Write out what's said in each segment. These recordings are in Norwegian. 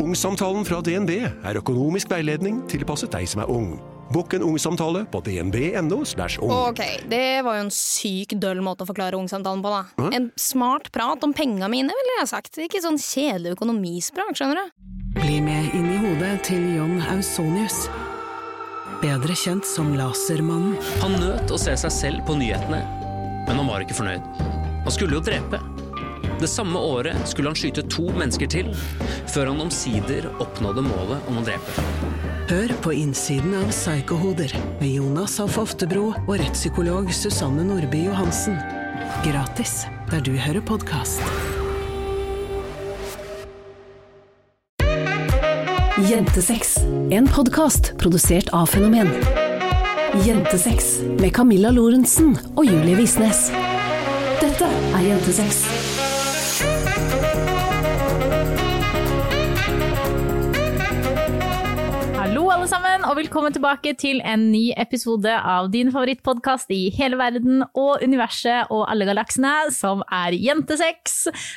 Ungsamtalen fra DNB er økonomisk veiledning tilpasset deg som er ung. Bokk en ungsamtale på dnb.no. ung. Ok, det var jo en syk døll måte å forklare ungsamtalen på, da. En smart prat om penga mine, ville jeg sagt. Ikke sånn kjedelig økonomisprat, skjønner du. Bli med inn i hodet til John Ausonius. Bedre kjent som Lasermannen. Han nøt å se seg selv på nyhetene, men han var ikke fornøyd. Han skulle jo drepe. Det samme året skulle han skyte to mennesker til, før han omsider oppnådde målet om å drepe. Hør på innsiden av Psykohoder med Jonas Alf Oftebro og rettspsykolog Susanne Nordby Johansen. Gratis der du hører podkast. Jentesex. En podkast produsert av Fenomen. Jentesex med Camilla Lorentzen og Julie Visnes. Dette er Jentesex. Sammen, og velkommen tilbake til en ny episode av din favorittpodkast i hele verden og universet og alle galaksene, som er Jentesex.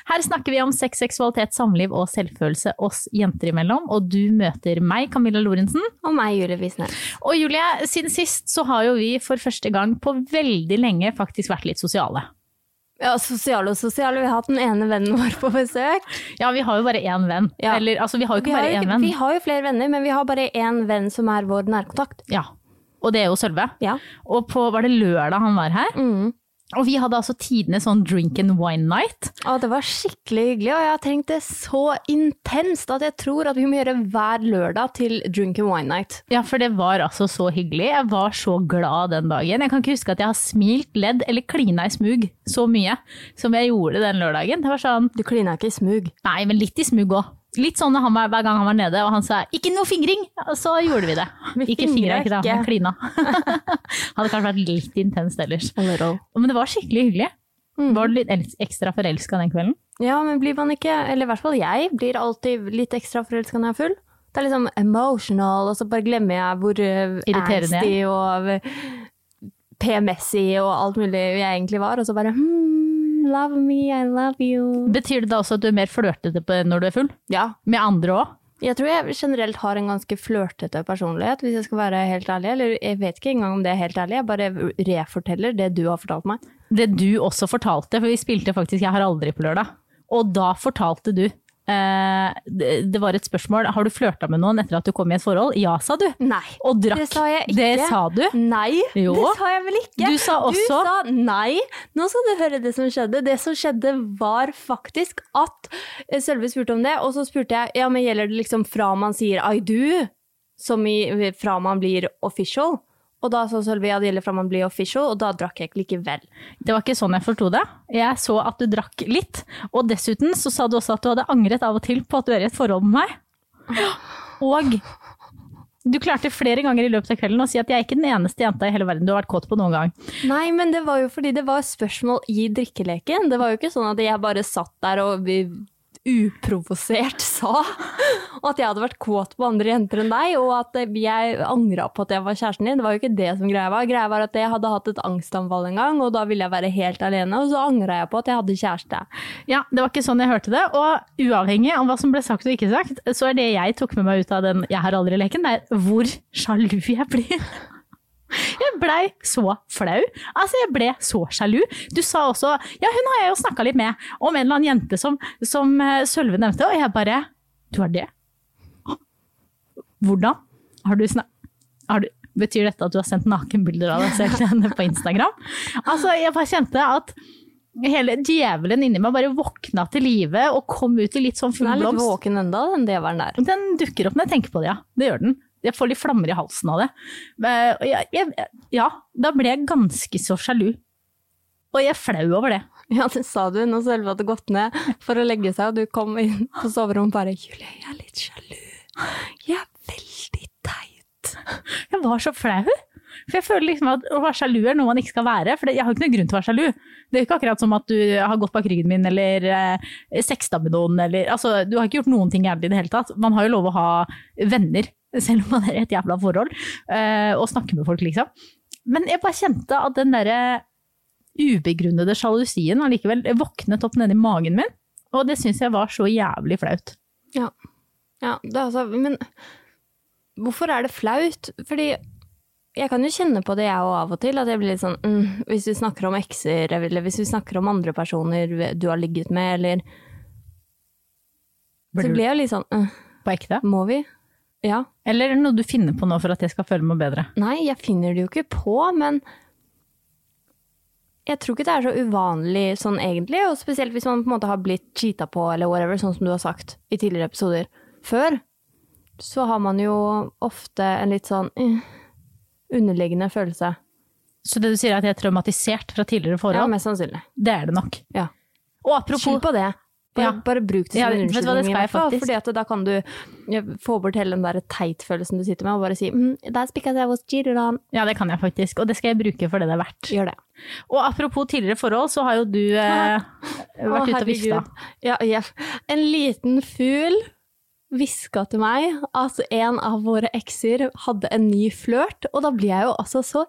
Her snakker vi om sex, seksualitet, samliv og selvfølelse oss jenter imellom. Og du møter meg, Camilla Lorentzen. Og meg, Julie Visnes. Og Julie, siden sist så har jo vi for første gang på veldig lenge faktisk vært litt sosiale. Ja, sosiale og sosiale. Vi har hatt den ene vennen vår på besøk. Ja, vi har jo bare én venn. Ja. Eller altså, vi har jo ikke har bare jo, én venn. vi har jo flere venner, men vi har bare én venn som er vår nærkontakt. Ja. Og det er jo Sølve. Ja. Og på, var det lørdag han var her? Mm. Og vi hadde altså tidenes sånn drink and wine night. Ja, det var skikkelig hyggelig, og jeg har tenkt det så intenst at jeg tror at vi må gjøre hver lørdag til drink and wine night. Ja, for det var altså så hyggelig. Jeg var så glad den dagen. Jeg kan ikke huske at jeg har smilt, ledd eller klina i smug så mye som jeg gjorde den lørdagen. Det var sånn Du klina ikke i smug. Nei, men litt i smug òg. Litt sånn han var, hver gang han var nede og han sa 'ikke noe fingring', så gjorde vi det. Vi ikke fingra ikke da, han men klina. Hadde kanskje vært litt intenst ellers. Men det var skikkelig hyggelig. Mm. Var du litt ekstra forelska den kvelden? Ja, men blir man ikke, eller i hvert fall jeg, blir alltid litt ekstra forelska når jeg er full. Det er liksom emotional, og så bare glemmer jeg hvor uh, Irriterende angsty og uh, PMS-y og alt mulig jeg egentlig var, og så bare hmm, love me, I love you. Betyr det da også at du er mer flørtete på- når du er full? Ja, Med andre òg? jeg tror jeg generelt har en ganske flørtete personlighet, hvis jeg skal være helt ærlig. Eller jeg vet ikke engang om det er helt ærlig, jeg bare reforteller det du har fortalt meg. Det du også fortalte, for vi spilte faktisk Jeg har aldri på lørdag, og da fortalte du det, det var et spørsmål Har du flørta med noen etter at du kom i et forhold? Ja, sa du. Nei. Og drakk. Det sa jeg ikke. Det sa du. Nei, Jo. det sa jeg vel ikke. Du sa også- Du sa nei. Nå skal du høre det som skjedde. Det som skjedde var faktisk at eh, Sølve spurte om det, og så spurte jeg ja, men gjelder det liksom fra man sier I do, som i fra man blir official? Og da sa Sølve ja, det gjelder fra man blir official, og da drakk jeg ikke likevel. Det var ikke sånn jeg forsto det. Jeg så at du drakk litt, og dessuten så sa du også at du hadde angret av og til på at du er i et forhold med meg. Og du klarte flere ganger i løpet av kvelden å si at jeg er ikke den eneste jenta i hele verden du har vært kåt på noen gang. Nei, men det var jo fordi det var spørsmål i drikkeleken. Det var jo ikke sånn at jeg bare satt der og vi- uprovosert sa at jeg hadde vært kåt på andre jenter enn deg, og at jeg angra på at jeg var kjæresten din. Det var jo ikke det som greia var. Greia var at jeg hadde hatt et angstanfall en gang, og da ville jeg være helt alene, og så angra jeg på at jeg hadde kjæreste. Ja, det var ikke sånn jeg hørte det. Og uavhengig av hva som ble sagt og ikke sagt, så er det jeg tok med meg ut av den 'jeg har aldri'-leken, det er hvor sjalu jeg blir. Jeg blei så flau. Altså, jeg ble så sjalu. Du sa også Ja, hun har jeg jo snakka litt med om en eller annen jente som, som eh, Sølve nevnte, og jeg bare Du har det? Hvordan? Har du snak... Betyr dette at du har sendt nakenbilder av deg selv til henne på Instagram? Altså, jeg bare kjente at hele djevelen inni meg bare våkna til live og kom ut i litt sånn full Den er litt våken ennå, den djevelen der. Den dukker opp når jeg tenker på det, ja. Det gjør den. Jeg får litt flammer i halsen av det. Jeg, jeg, ja, da ble jeg ganske så sjalu. Og jeg er flau over det. Ja, det sa du når Sølve hadde gått ned for å legge seg, og du kom inn på soverommet og bare 'Julie, jeg er litt sjalu. Jeg er veldig teit'. Jeg var så flau. For jeg føler liksom at å være sjalu er noe man ikke skal være. For jeg har ikke noen grunn til å være sjalu. Det er ikke akkurat som at du har gått bak ryggen min eller eh, sexta med noen. Eller, altså, du har ikke gjort noen ting gærent i det hele tatt. Man har jo lov å ha venner, selv om man er i et jævla forhold, eh, og snakke med folk, liksom. Men jeg bare kjente at den derre ubegrunnede sjalusien allikevel våknet opp nedi magen min. Og det syns jeg var så jævlig flaut. Ja. Ja, det er altså, men hvorfor er det flaut? Fordi jeg kan jo kjenne på det jeg òg av og til, at jeg blir litt sånn mm, Hvis vi snakker om ekser, eller hvis vi snakker om andre personer du har ligget med, eller Så blir jeg litt sånn mm, På ekte? Må vi? Ja. Eller er det noe du finner på nå for at jeg skal føle meg bedre? Nei, jeg finner det jo ikke på, men jeg tror ikke det er så uvanlig sånn egentlig, og spesielt hvis man på en måte har blitt cheata på eller whatever, sånn som du har sagt i tidligere episoder før, så har man jo ofte en litt sånn uh, underliggende følelse. Så det du sier er at jeg er traumatisert fra tidligere forhold? Ja, mest sannsynlig. Det er det nok. Ja. Og apropos Skyld på det. Bare, Ja. bare bruk det Ja, som unnskyldning. vet du hva, det skal jeg faktisk. Fordi at da kan du få bort hele den der teit-følelsen du sitter med, og bare si mm, That's because I was cheated on. Ja, det kan jeg faktisk, og det skal jeg bruke for det det er verdt. Gjør det. Og apropos tidligere forhold, så har jo du eh, vært ute og vifta. Ja, ja. En liten fugl hviska til meg at en av våre ekser hadde en ny flørt, og da blir jeg jo altså så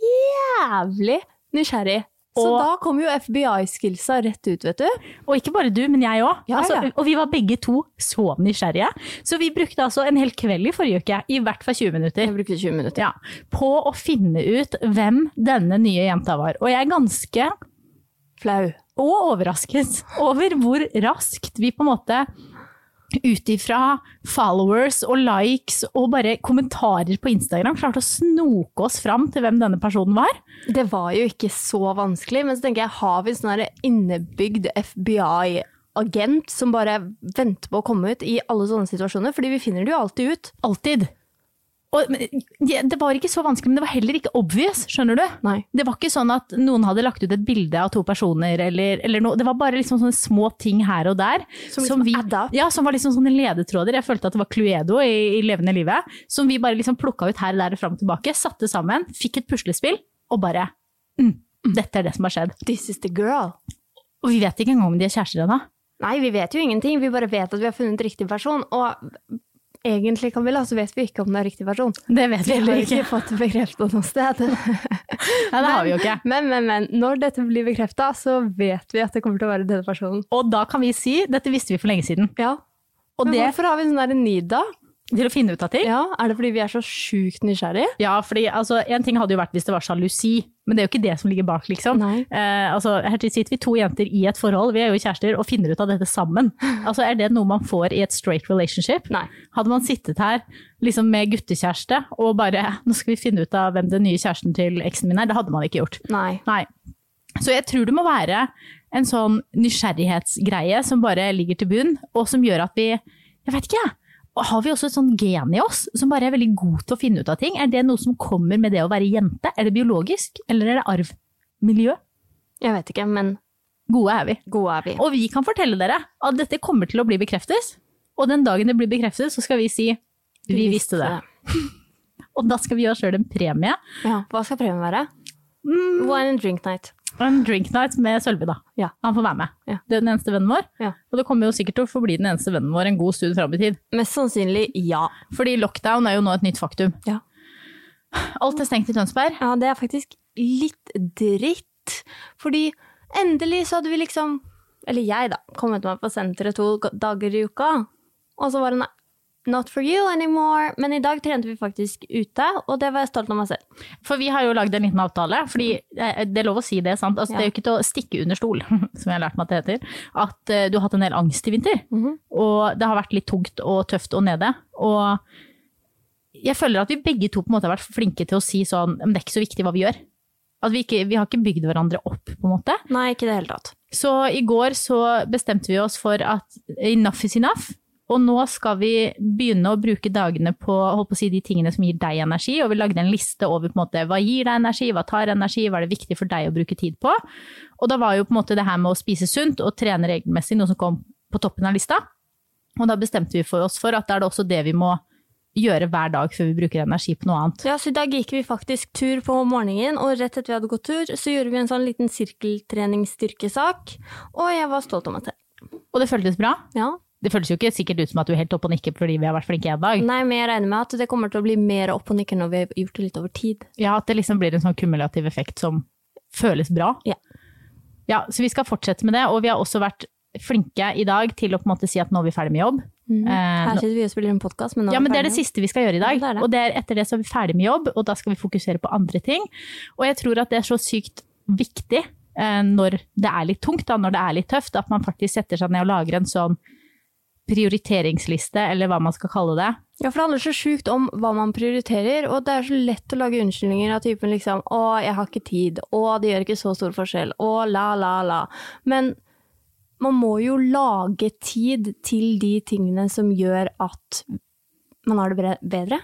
jævlig nysgjerrig. Så Og- da kom jo FBI-skillsa rett ut, vet du. Og ikke bare du, men jeg òg. Ja, altså, ja. og vi var begge to så nysgjerrige. Så vi brukte altså en hel kveld i forrige uke, i hvert fall 20 minutter, Jeg brukte 20 minutter. ja, på å finne ut hvem denne nye jenta var. Og jeg er ganske Flau. og overrasket over hvor raskt vi på en måte ut ifra followers og likes og bare kommentarer på Instagram klarte å snoke oss fram til hvem denne personen var. Det var jo ikke så vanskelig, men så tenker jeg, har vi en sånn innebygd FBI-agent som bare venter på å komme ut i alle sånne situasjoner? Fordi vi finner det jo alltid ut. Alltid. Og, det var ikke så vanskelig, men det var heller ikke obvious, skjønner du? Nei. Det var ikke sånn at noen hadde lagt ut et bilde av to personer, eller, eller noe. Det var bare liksom sånne små ting her og der. Som liksom vi, ja, som var liksom sånne ledetråder. Jeg følte at det var Cluedo i, i levende livet. Som vi bare liksom plukka ut her og der og fram og tilbake, satte sammen, fikk et puslespill, og bare mm, Dette er det som har skjedd. This is the girl. Og vi vet ikke engang om de er kjærester ennå. Nei, vi vet jo ingenting. Vi bare vet at vi har funnet riktig person. Og egentlig, Camilla, så vet vi ikke om det er riktig person. Det vet vi ikke. Vi har ikke fått det bekreftet noe sted. Nei, det har vi jo ikke. Men, men, men. Når dette blir bekrefta, så vet vi at det kommer til å være denne personen. Og da kan vi si dette visste vi for lenge siden. Ja. Og men det hvorfor har vi sånn der need, da? Til å finne ut av ting. Ja, Er det fordi vi er så sjukt nysgjerrige? Ja, fordi altså, en ting hadde jo vært hvis det var sjalusi, men det er jo ikke det som ligger bak, liksom. Eh, altså, her til sitter vi to jenter i et forhold, vi er jo kjærester, og finner ut av dette sammen. Altså, er det noe man får i et straight relationship? Nei. Hadde man sittet her liksom med guttekjæreste og bare nå skal vi finne ut av hvem den nye kjæresten til eksen min er, det hadde man ikke gjort. Nei. Nei. Så jeg tror det må være en sånn nysgjerrighetsgreie som bare ligger til bunn, og som gjør at vi Jeg vet ikke, og har vi også et sånn gen i oss som bare er veldig god til å finne ut av ting? Er det noe som kommer med det å være jente? Er det biologisk, eller er det arv? Miljø? Jeg vet ikke, men Gode er vi. gode er vi. Og vi kan fortelle dere at dette kommer til å bli bekreftet. Og den dagen det blir bekreftet, så skal vi si vi visste det. Og da skal vi oss sjøl en premie. Ja, Hva skal premien være? Mm, Wine and drink night. En drink night med Sølvi, da. Ja. Han får være med. Ja. Det er den eneste vennen vår. Ja. Og det kommer jo sikkert til å forbli den eneste vennen vår en god stund fram i tid. Mest sannsynlig ja. Fordi lockdown er jo nå et nytt faktum. Ja. Alt er stengt i Tønsberg. Ja, det er faktisk litt dritt. Fordi endelig så hadde vi liksom, eller jeg da, kommet meg på senteret to dager i uka. Og så var det nei, not for you anymore. Men i dag trente vi faktisk ute, og det var jeg stolt av meg selv. For vi har jo lagd en liten avtale, fordi eh, det er lov å si det, sant? Altså, Ja. Det er jo ikke til å stikke under stol, som jeg har lært meg at det heter, at eh, du har hatt en del angst i vinter. Mhm. Og det har vært litt tungt og tøft og nede. Og jeg føler at vi begge to på en måte har vært flinke til å si sånn, men det er ikke så viktig hva vi gjør. At vi, ikke, vi har ikke bygd hverandre opp, på en måte. Nei, ikke i det hele tatt. Så i går så bestemte vi oss for at enough is enough. Og nå skal vi begynne å bruke dagene på, på si, de tingene som gir deg energi. Og vi lagde en liste over på en måte, hva gir deg energi, hva tar energi, hva er det viktig for deg å bruke tid på. Og da var jo på en måte det her med å spise sunt og trene regelmessig noe som kom på toppen av lista. Og da bestemte vi for oss for at det er det også det vi må gjøre hver dag før vi bruker energi på noe annet. Ja, så i dag gikk vi faktisk tur på morgenen, og rett etter vi hadde gått tur, så gjorde vi en sånn liten sirkeltreningsstyrkesak, og jeg var stolt av meg selv. Og det føltes bra. Ja. Det føles jo ikke sikkert ut som at du er helt oppe og nikker fordi vi har vært flinke en dag. Nei, men jeg regner med at det kommer til å bli mer opp og nikker når vi har gjort det litt over tid. Ja, at det liksom blir en sånn kumulativ effekt som føles bra. Ja. Ja, så vi skal fortsette med det, og vi har også vært flinke i dag til å på en måte si at nå er vi ferdig med jobb. Mm. Her sitter vi og spiller en podkast, men nå ja, men det er det siste vi skal gjøre i dag. Ja, det er det. Og det er etter det så er vi ferdig med jobb, og da skal vi fokusere på andre ting. Og jeg tror at det er så sykt viktig eh, når det er litt tungt, da, når det er litt tøft, at man faktisk setter seg ned og lager en sånn prioriteringsliste, eller hva man skal kalle det. Ja, for det handler så sjukt om hva man prioriterer, og det er så lett å lage unnskyldninger av typen liksom 'Å, jeg har ikke tid', 'Å, det gjør ikke så stor forskjell', 'Å, la, la, la'. Men man må jo lage tid til de tingene som gjør at man har det bedre. bedre.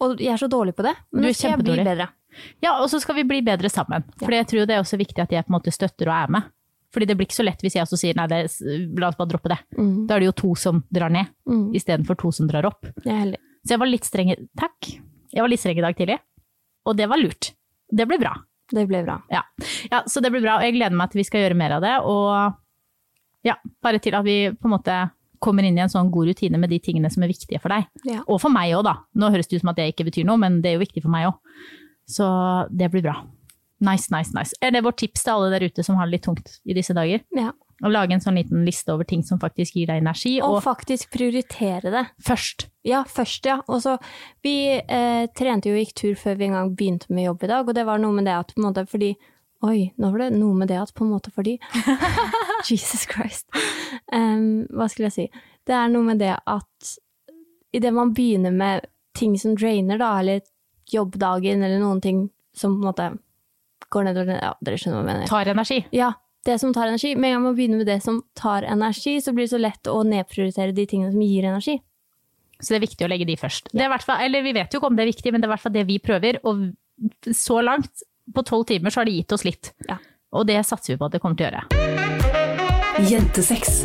Og jeg er så dårlig på det, men nå skal jeg bli bedre. Ja, og så skal vi bli bedre sammen. For jeg tror det er også viktig at jeg på en måte støtter og er med. Fordi det blir ikke så lett hvis jeg også sier nei, det, la oss bare droppe det. Da er det jo to som drar ned, Mm. istedenfor to som drar opp. Så jeg var litt streng Takk. Jeg var litt streng i dag tidlig, og det var lurt. Det ble bra. Det ble bra. Ja. ja, så det blir bra, og jeg gleder meg til vi skal gjøre mer av det. Og ja, bare til at vi på en måte kommer inn i en sånn god rutine med de tingene som er viktige for deg. Ja. Og for meg òg, da. Nå høres det ut som at det ikke betyr noe, men det er jo viktig for meg òg. Så det blir bra. Nice, nice, nice. Er det vårt tips til alle der ute som har det litt tungt i disse dager? Ja. Å lage en sånn liten liste over ting som faktisk gir deg energi, Og og faktisk prioritere det. først. Ja, først, ja. Og så, vi eh, trente jo og gikk tur før vi en gang begynte med jobb i dag, og det var noe med det at på en måte fordi Oi, nå var det noe med det at på en måte fordi Jesus Christ. Um, hva skulle jeg si? Det er noe med det at idet man begynner med ting som drainer, da, eller jobbdagen, eller noen ting som på en måte går nedover Ja, dere skjønner hva jeg mener. Tar energi. Ja, det som tar energi. Med en gang man begynner med det som tar energi, så blir det så lett å nedprioritere de tingene som gir energi. Så det er viktig å legge de først. Det er fall, eller vi vet jo ikke om det er viktig, men det er i hvert fall det vi prøver. Og så langt, på tolv timer, så har det gitt oss litt. Ja. Og det satser vi på at det kommer til å gjøre. Jentesex.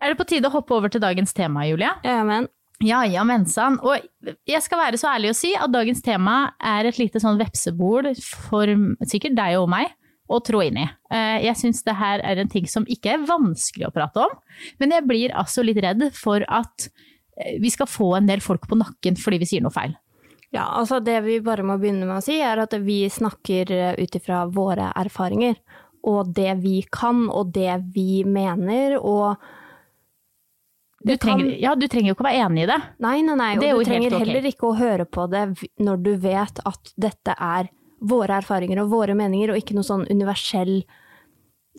Er det på tide å hoppe over til dagens tema, Julia? Ja, men Ja, ja, mensan. Og jeg skal være så ærlig å si at dagens tema er et lite sånn vepsebol for sikkert deg og meg å trå inn i. Eh, Jeg syns det her er en ting som ikke er vanskelig å prate om, men jeg blir altså litt redd for at eh, vi skal få en del folk på nakken fordi vi sier noe feil. Ja, altså det vi bare må begynne med å si, er at vi snakker eh, ut ifra våre erfaringer. Og det vi kan, og det vi mener, og Du kan- trenger, ja, du trenger jo ikke å være enig i det. Nei, nei, nei. Og du trenger okay. heller ikke å høre på det når du vet at dette er våre erfaringer og våre meninger, og ikke noe sånn universell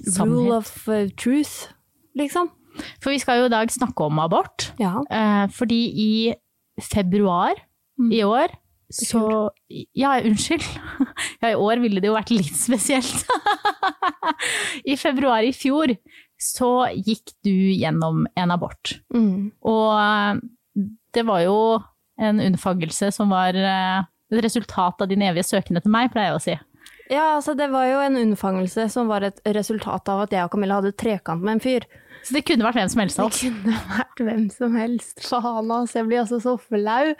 Samhet. rule of uh, truth, liksom. For vi skal jo i dag snakke om abort. Ja. Eh, fordi i februar Mm. i år så Ja, unnskyld. Ja, i år ville det jo vært litt spesielt. I februar i fjor så gikk du gjennom en abort. Mm. Og eh, det var jo en unnfangelse som var eh, et resultat av din evige søken etter meg, pleier jeg å si. Ja, altså det var jo en unnfangelse som var et resultat av at jeg og Camilla hadde trekant med en fyr. Så det kunne vært hvem som helst av Det kunne vært hvem som helst. Faen, altså. Jeg blir altså så flau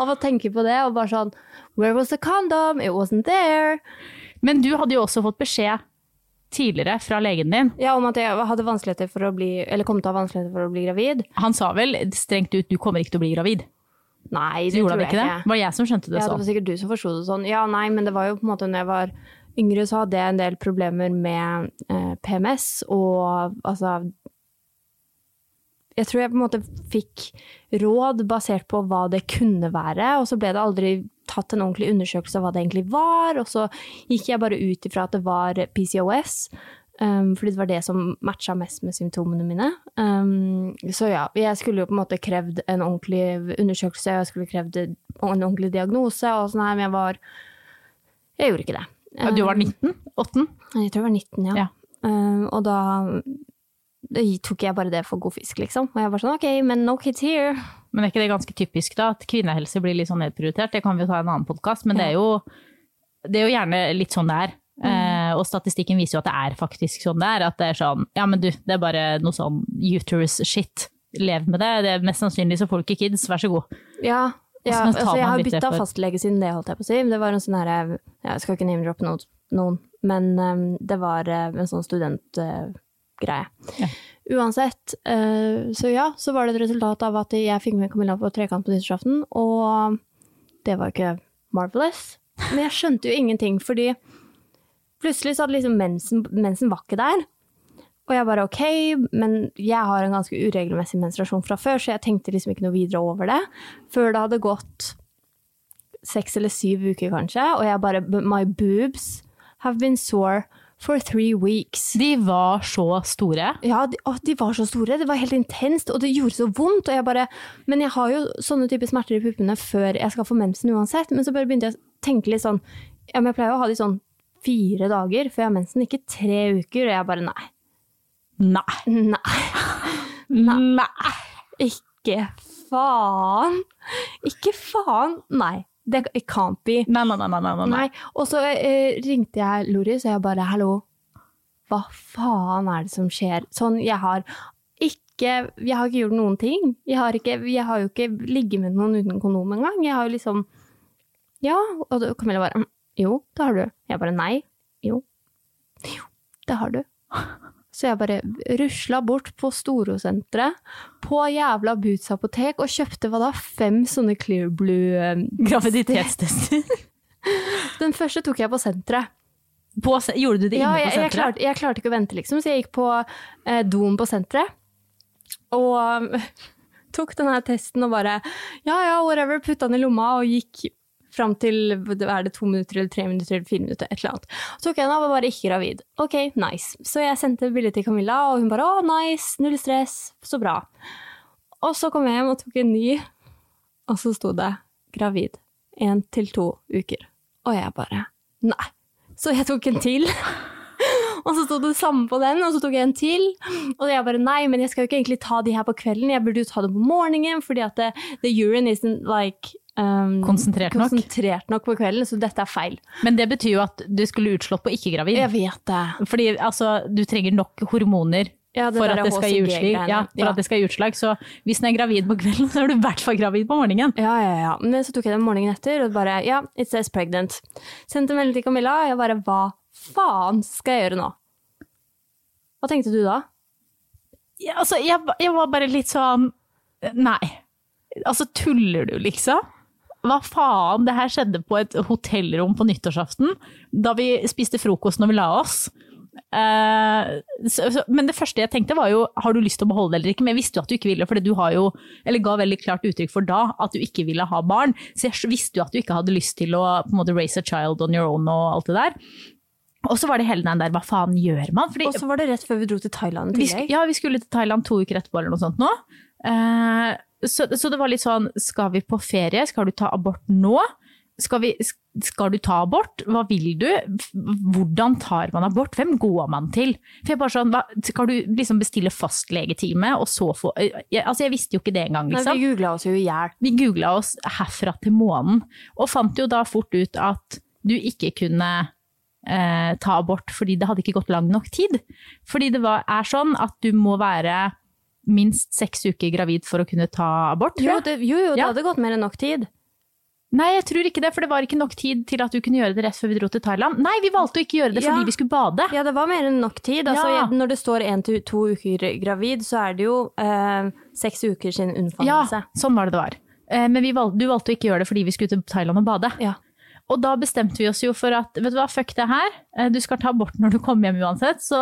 av å tenke på det. Og bare sånn Where was the condom? It wasn't there. Men du hadde jo også fått beskjed tidligere fra legen din. Ja, om at jeg hadde vanskeligheter for å bli Eller kom til å ha vanskeligheter for å bli gravid. Han sa vel strengt ut du kommer ikke til å bli gravid. Nei, det tror jeg ikke det? Var jeg som skjønte det Ja, det sånn? var sikkert du som forsto det sånn. Ja, nei, men det var jo på en måte når jeg var yngre, så hadde jeg en del problemer med eh, PMS og altså Jeg tror jeg på en måte fikk råd basert på hva det kunne være, og så ble det aldri tatt en ordentlig undersøkelse av hva det egentlig var, og så gikk jeg bare ut ifra at det var PCOS. Um, fordi det var det som matcha mest med symptomene mine. Um, så ja, jeg skulle jo på en måte krevd en ordentlig undersøkelse, jeg skulle krevd en ordentlig diagnose, og sånn her, men jeg var Jeg gjorde ikke det. Um, Du var 19? 18? Jeg tror jeg var 19, ja. Ja. Um, og da da tok jeg bare det for god fisk, liksom. Og jeg var sånn ok, men no kids here. Men er ikke det ganske typisk da, at kvinnehelse blir litt sånn nedprioritert? Det kan vi jo ta i en annen podkast, men det, er jo, det er jo gjerne litt sånn det er. Eh, og statistikken viser jo at det er faktisk sånn det er. At det er sånn, ja men du, det er bare noe sånn uterus shit. Lev med det. det er mest sannsynlig så får du ikke kids, vær så god. Ja, ja så altså, jeg har bytta fastlege siden det, holdt jeg på å si. Det var en sånn herre Jeg skal ikke name-droppe noen, men um, det var uh, en sånn studentgreie. Ja. Uansett, uh, så ja, så var det et resultat av at jeg fikk med Camilla på trekant på nyttårsaften, og det var ikke marvelous. Men jeg skjønte jo ingenting, fordi plutselig så hadde liksom mensen, mensen var ikke der. Og jeg bare ok, men jeg har en ganske uregelmessig menstruasjon fra før, så jeg tenkte liksom ikke noe videre over det. Før det hadde gått seks eller syv uker kanskje, og jeg bare My boobs have been sore for three weeks. De var så store. Ja, de, å, de var så store. Det var helt intenst, og det gjorde så vondt. Og jeg bare, men jeg har jo sånne typer smerter i puppene før jeg skal få mensen uansett. Men så bare begynte jeg å tenke litt sånn Ja, men jeg pleier å ha de sånn fire dager før jeg har mensen, ikke tre uker. Og jeg bare nei. Nei. Nei. Nei. Ikke faen. Ikke faen. Nei. Det it can't be. Nei, nei, nei. nei, nei. Og så eh, ringte jeg Loris, og jeg bare hallo, hva faen er det som skjer? Sånn, jeg har ikke Jeg har ikke gjort noen ting. Jeg har, ikke, jeg har jo ikke ligget med noen uten kondom engang. Jeg har jo liksom Ja. Og da- Camilla bare «Mm, jo, det har du. Jeg bare nei. Jo. Jo, det har du. Så jeg bare rusla bort på Storosenteret, på jævla Boots apotek, og kjøpte hva da? Fem sånne Clear Blue eh. Den første tok jeg på senteret. På, gjorde du det inne Ja, på senteret? jeg, klarte, jeg klarte ikke å vente, liksom, så jeg gikk på eh, doen på senteret. Og um, tok denne testen og bare ja ja, whatever, putta den i lomma og gikk fram til er det to minutter eller tre minutter eller fire minutter, et eller annet. Så tok jeg den av og bare ikke gravid. Ok, nice. Så jeg sendte bilde til Camilla, og hun bare å, nice, null stress, så bra. Og så kom jeg hjem og tok en ny, og så sto det gravid. Én til to uker. Og jeg bare nei. Så jeg tok en til. Og så sto det det samme på den, og så tok jeg en til. Og jeg bare nei, men jeg skal jo ikke egentlig ta de her på kvelden, jeg burde jo ta dem på morgenen, fordi at det, the urine isn't like um, Konsentrert nok. konsentrert nok på kvelden, så dette er feil. Men det betyr jo at du skulle utslått på ikke-gravid. Jeg vet det. Fordi altså, du trenger nok hormoner Ja, for, at det skal gi utslag. Ja, for Ja. at det skal gi utslag. Så hvis den er gravid på kvelden, så er du i hvert fall gravid på morgenen. Ja, ja, ja. Men så tok jeg den morgenen etter, og bare ja, it says pregnant. Sendte melding til Camilla, og jeg bare hva faen skal jeg gjøre nå? Hva tenkte du da? Ja, altså, jeg, jeg var bare litt sånn Nei. Altså, tuller du, liksom? Hva faen? Det her skjedde på et hotellrom på nyttårsaften, da vi spiste frokost når vi la oss. Uh, så, så, men det første jeg tenkte var jo, har du lyst til å beholde det eller ikke? Men jeg visste jo at du ikke ville, for du har jo, eller ga veldig klart uttrykk for da, at du ikke ville ha barn. Så jeg visste jo at du ikke hadde lyst til å på en måte raise a child on your own og alt det der. Og så var det hele den der, hva faen gjør man? Fordi, Og så var det rett før vi dro til Thailand i tillegg. ja, vi skulle til Thailand to uker etterpå eller noe sånt nå. Uh, så, så det var litt sånn, skal vi på ferie? Skal du ta abort nå? Skal, vi, skal du ta abort? Hva vil du? Hvordan tar man abort? Hvem går man til? For jeg bare sånn, hva, skal du liksom bestille fastlegetime, og så få jeg, Altså, jeg visste jo ikke det engang, Nei, liksom. vi googla oss jo i hjel. Vi googla oss herfra til månen, og fant jo da fort ut at du ikke kunne eh, ta abort fordi det hadde ikke gått lang nok tid. Fordi det var, er sånn at du må være minst seks uker gravid for å kunne ta abort. Jo, det, jo, jo, det Ja. hadde gått mer enn nok tid. Nei, jeg tror ikke det, for det var ikke nok tid til at du kunne gjøre det rett før vi dro til Thailand. Nei, vi valgte å ikke gjøre det Ja. fordi vi skulle bade. Ja, det var mer enn nok tid. Altså, Ja. når det står én til to uker gravid, så er det jo eh, seks uker siden Ja, sånn var det det var. Eh, Men vi valgte, du valgte å ikke gjøre det fordi vi skulle til Thailand og bade. Ja. Og da bestemte vi oss jo for at vet du hva, fuck det her, Eh, du skal ta abort når du kommer hjem uansett, så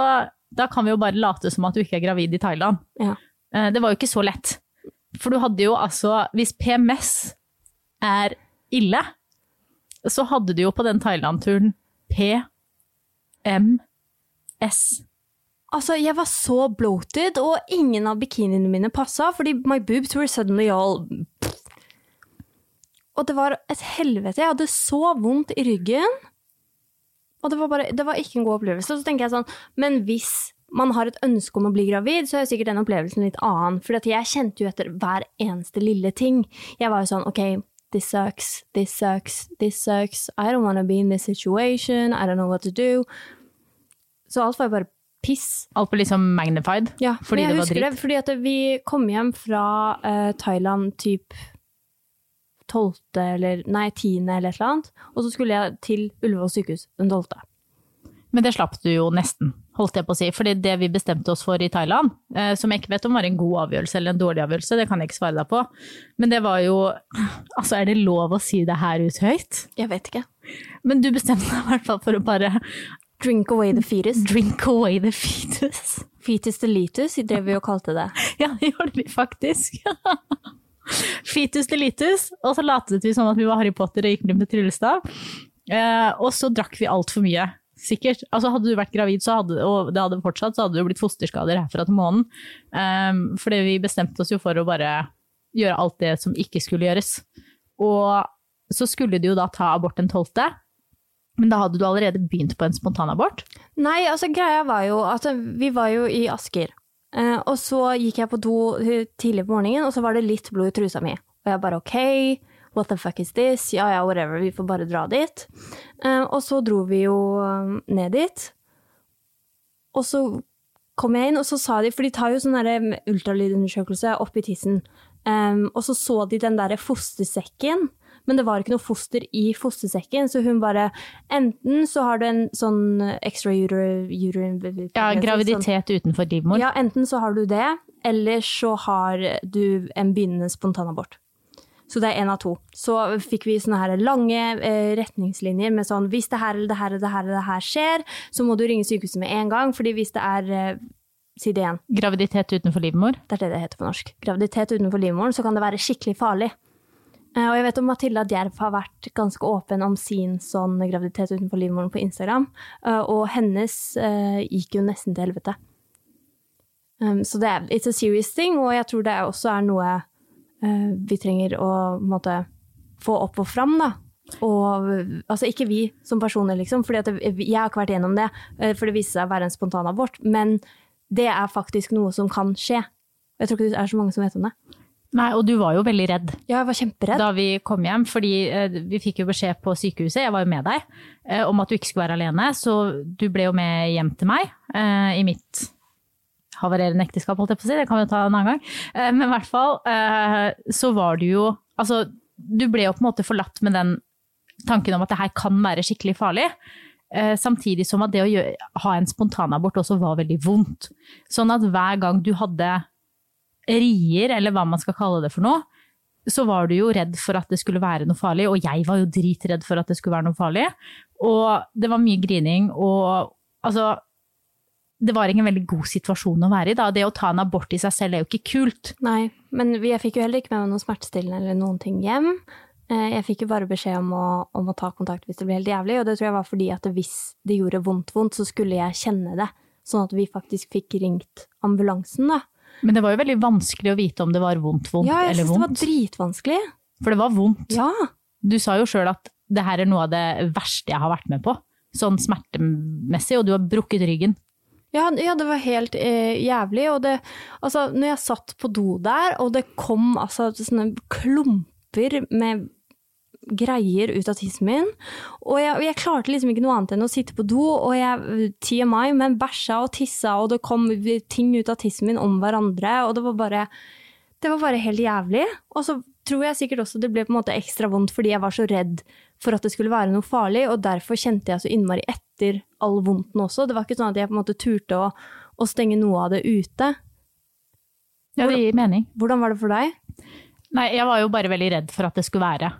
da kan vi jo bare late som at du ikke er gravid i Thailand. Ja. Eh, Det var jo ikke så lett. For du hadde jo altså, hvis PMS er ille, så hadde du jo på den Thailand-turen PMS. Altså, jeg var så bloated, og ingen av bikiniene mine passa, fordi my boobs were suddenly all Og det var et helvete. Jeg hadde så vondt i ryggen. Og det var, bare, det var ikke en god opplevelse. Og Så tenker jeg sånn, men hvis man har et ønske om å bli gravid, så er sikkert den opplevelsen litt annen. For jeg kjente jo etter hver eneste lille ting. Jeg var jo sånn, ok, this sucks, this sucks, this sucks. I don't want to be in this situation. I don't know what to do. Så alt var jo bare piss. Alt ble liksom magnified Ja, fordi jeg det var husker dritt. Det, fordi at vi kom hjem fra uh, Thailand typ 12. eller nei, 10. eller et eller annet, og så skulle jeg til Ullevål sykehus den 12. Men det slapp du jo nesten, holdt jeg på å si. Fordi det vi bestemte oss for i Thailand, eh, som jeg ikke vet om var en god avgjørelse eller en dårlig avgjørelse, det kan jeg ikke svare deg på. Men det var jo Altså, er det lov å si det her ut høyt? Jeg vet ikke. Men du bestemte deg i hvert fall for å bare Drink away the fetus. drink away the fetus. Fetus delitus drev vi og kalte det. Ja, det gjorde vi faktisk. Fitus delitus, og så latet vi som at vi var Harry Potter og gikk med tryllestav. Eh, og så drakk vi altfor mye. Sikkert. Altså Hadde du vært gravid hadde, og det hadde fortsatt, så hadde det blitt fosterskader herfra til månen. Um, fordi vi bestemte oss jo for å bare gjøre alt det som ikke skulle gjøres. Og så skulle du jo da ta abort den tolvte, men da hadde du allerede begynt på en spontanabort. Nei, altså greia var jo at vi var jo i Asker. Eh, og så gikk jeg på do tidlig på morgenen, og så var det litt blod i trusa mi. Og jeg bare ok, what the fuck is this? Ja ja, whatever, vi får bare dra dit. Eh, og så dro vi jo eh, ned dit. Og så kom jeg inn, og så sa de, for de tar jo sånn ultralydundersøkelse oppi tissen, um, og så så de den derre fostersekken, men det var ikke noe foster i fostersekken, så hun bare Enten så har du en sånn extra uterine Ja, graviditet utenfor livmor. Ja, enten så har du det, eller så har du en begynnende spontanabort. Så det er én av to. Så fikk vi sånne her lange eh, retningslinjer med sånn hvis det her eller det her eller det her, eller det her skjer, så må du ringe sykehuset med en gang, fordi hvis det er eh, Si det igjen. Graviditet utenfor livmor. Det er det det heter på norsk. Graviditet utenfor livmoren, så kan det være skikkelig farlig. Eh, Og jeg vet om Matilda Djerv har vært ganske åpen om sin sånn graviditet utenfor livmoren på Instagram, eh, og hennes eh, gikk jo nesten til helvete. Um, så det er it's a serious thing, og jeg tror det også er noe vi trenger å måte, få opp og fram, da. Og altså ikke vi som personer, liksom, for jeg har ikke vært gjennom det, for det viste seg å være en spontanabort, men det er faktisk noe som kan skje. Jeg tror ikke det er så mange som vet om det. Nei, og du var jo veldig redd Ja, jeg var kjemperedd. da vi kom hjem, fordi eh, vi fikk jo beskjed på sykehuset, jeg var jo med deg, eh, om at du ikke skulle være alene. Så du ble jo med hjem til meg eh, i mitt havarerende ekteskap, holdt jeg på å si. Det kan vi jo ta en annen gang. Eh, men i hvert fall eh, så var du jo Altså, du ble jo på en måte forlatt med den tanken om at det her kan være skikkelig farlig. Samtidig som at det å ha en spontanabort også var veldig vondt. Sånn at hver gang du hadde rier, eller hva man skal kalle det for noe, så var du jo redd for at det skulle være noe farlig, og jeg var jo dritredd for at det skulle være noe farlig. Og det var mye grining, og altså Det var ikke en veldig god situasjon å være i. da. Det å ta en abort i seg selv er jo ikke kult. Nei, men jeg fikk jo heller ikke med meg noe smertestillende eller noen ting hjem. Eh, Jeg fikk jo bare beskjed om å, om å ta kontakt hvis det ble helt jævlig, og det tror jeg var fordi at hvis det gjorde vondt vondt, så skulle jeg kjenne det. Sånn at vi faktisk fikk ringt ambulansen, da. Men det var jo veldig vanskelig å vite om det var vondt, vondt Ja, jeg eller syns det var dritvanskelig. For det var vondt. Ja. Du sa jo sjøl at det her er noe av det verste jeg har vært med på. Sånn smertemessig, og du har brukket ryggen. Ja, ja, det var helt eh, jævlig. Og det, altså, når jeg satt på do der, og det kom altså sånne klumper med greier ut av tissen min, og jeg, jeg klarte liksom ikke noe annet enn å sitte på do, og jeg TMI, men bæsja og tissa, og det kom ting ut av tissen min om hverandre, og det var bare det var bare helt jævlig. Og så tror jeg sikkert også det ble på en måte ekstra vondt fordi jeg var så redd for at det skulle være noe farlig, og derfor kjente jeg så innmari etter all vondten også. Det var ikke sånn at jeg på en måte turte å, å stenge noe av det ute. Ja, det gir mening. Hvordan var det for deg? Nei, jeg var jo bare veldig redd for at det skulle være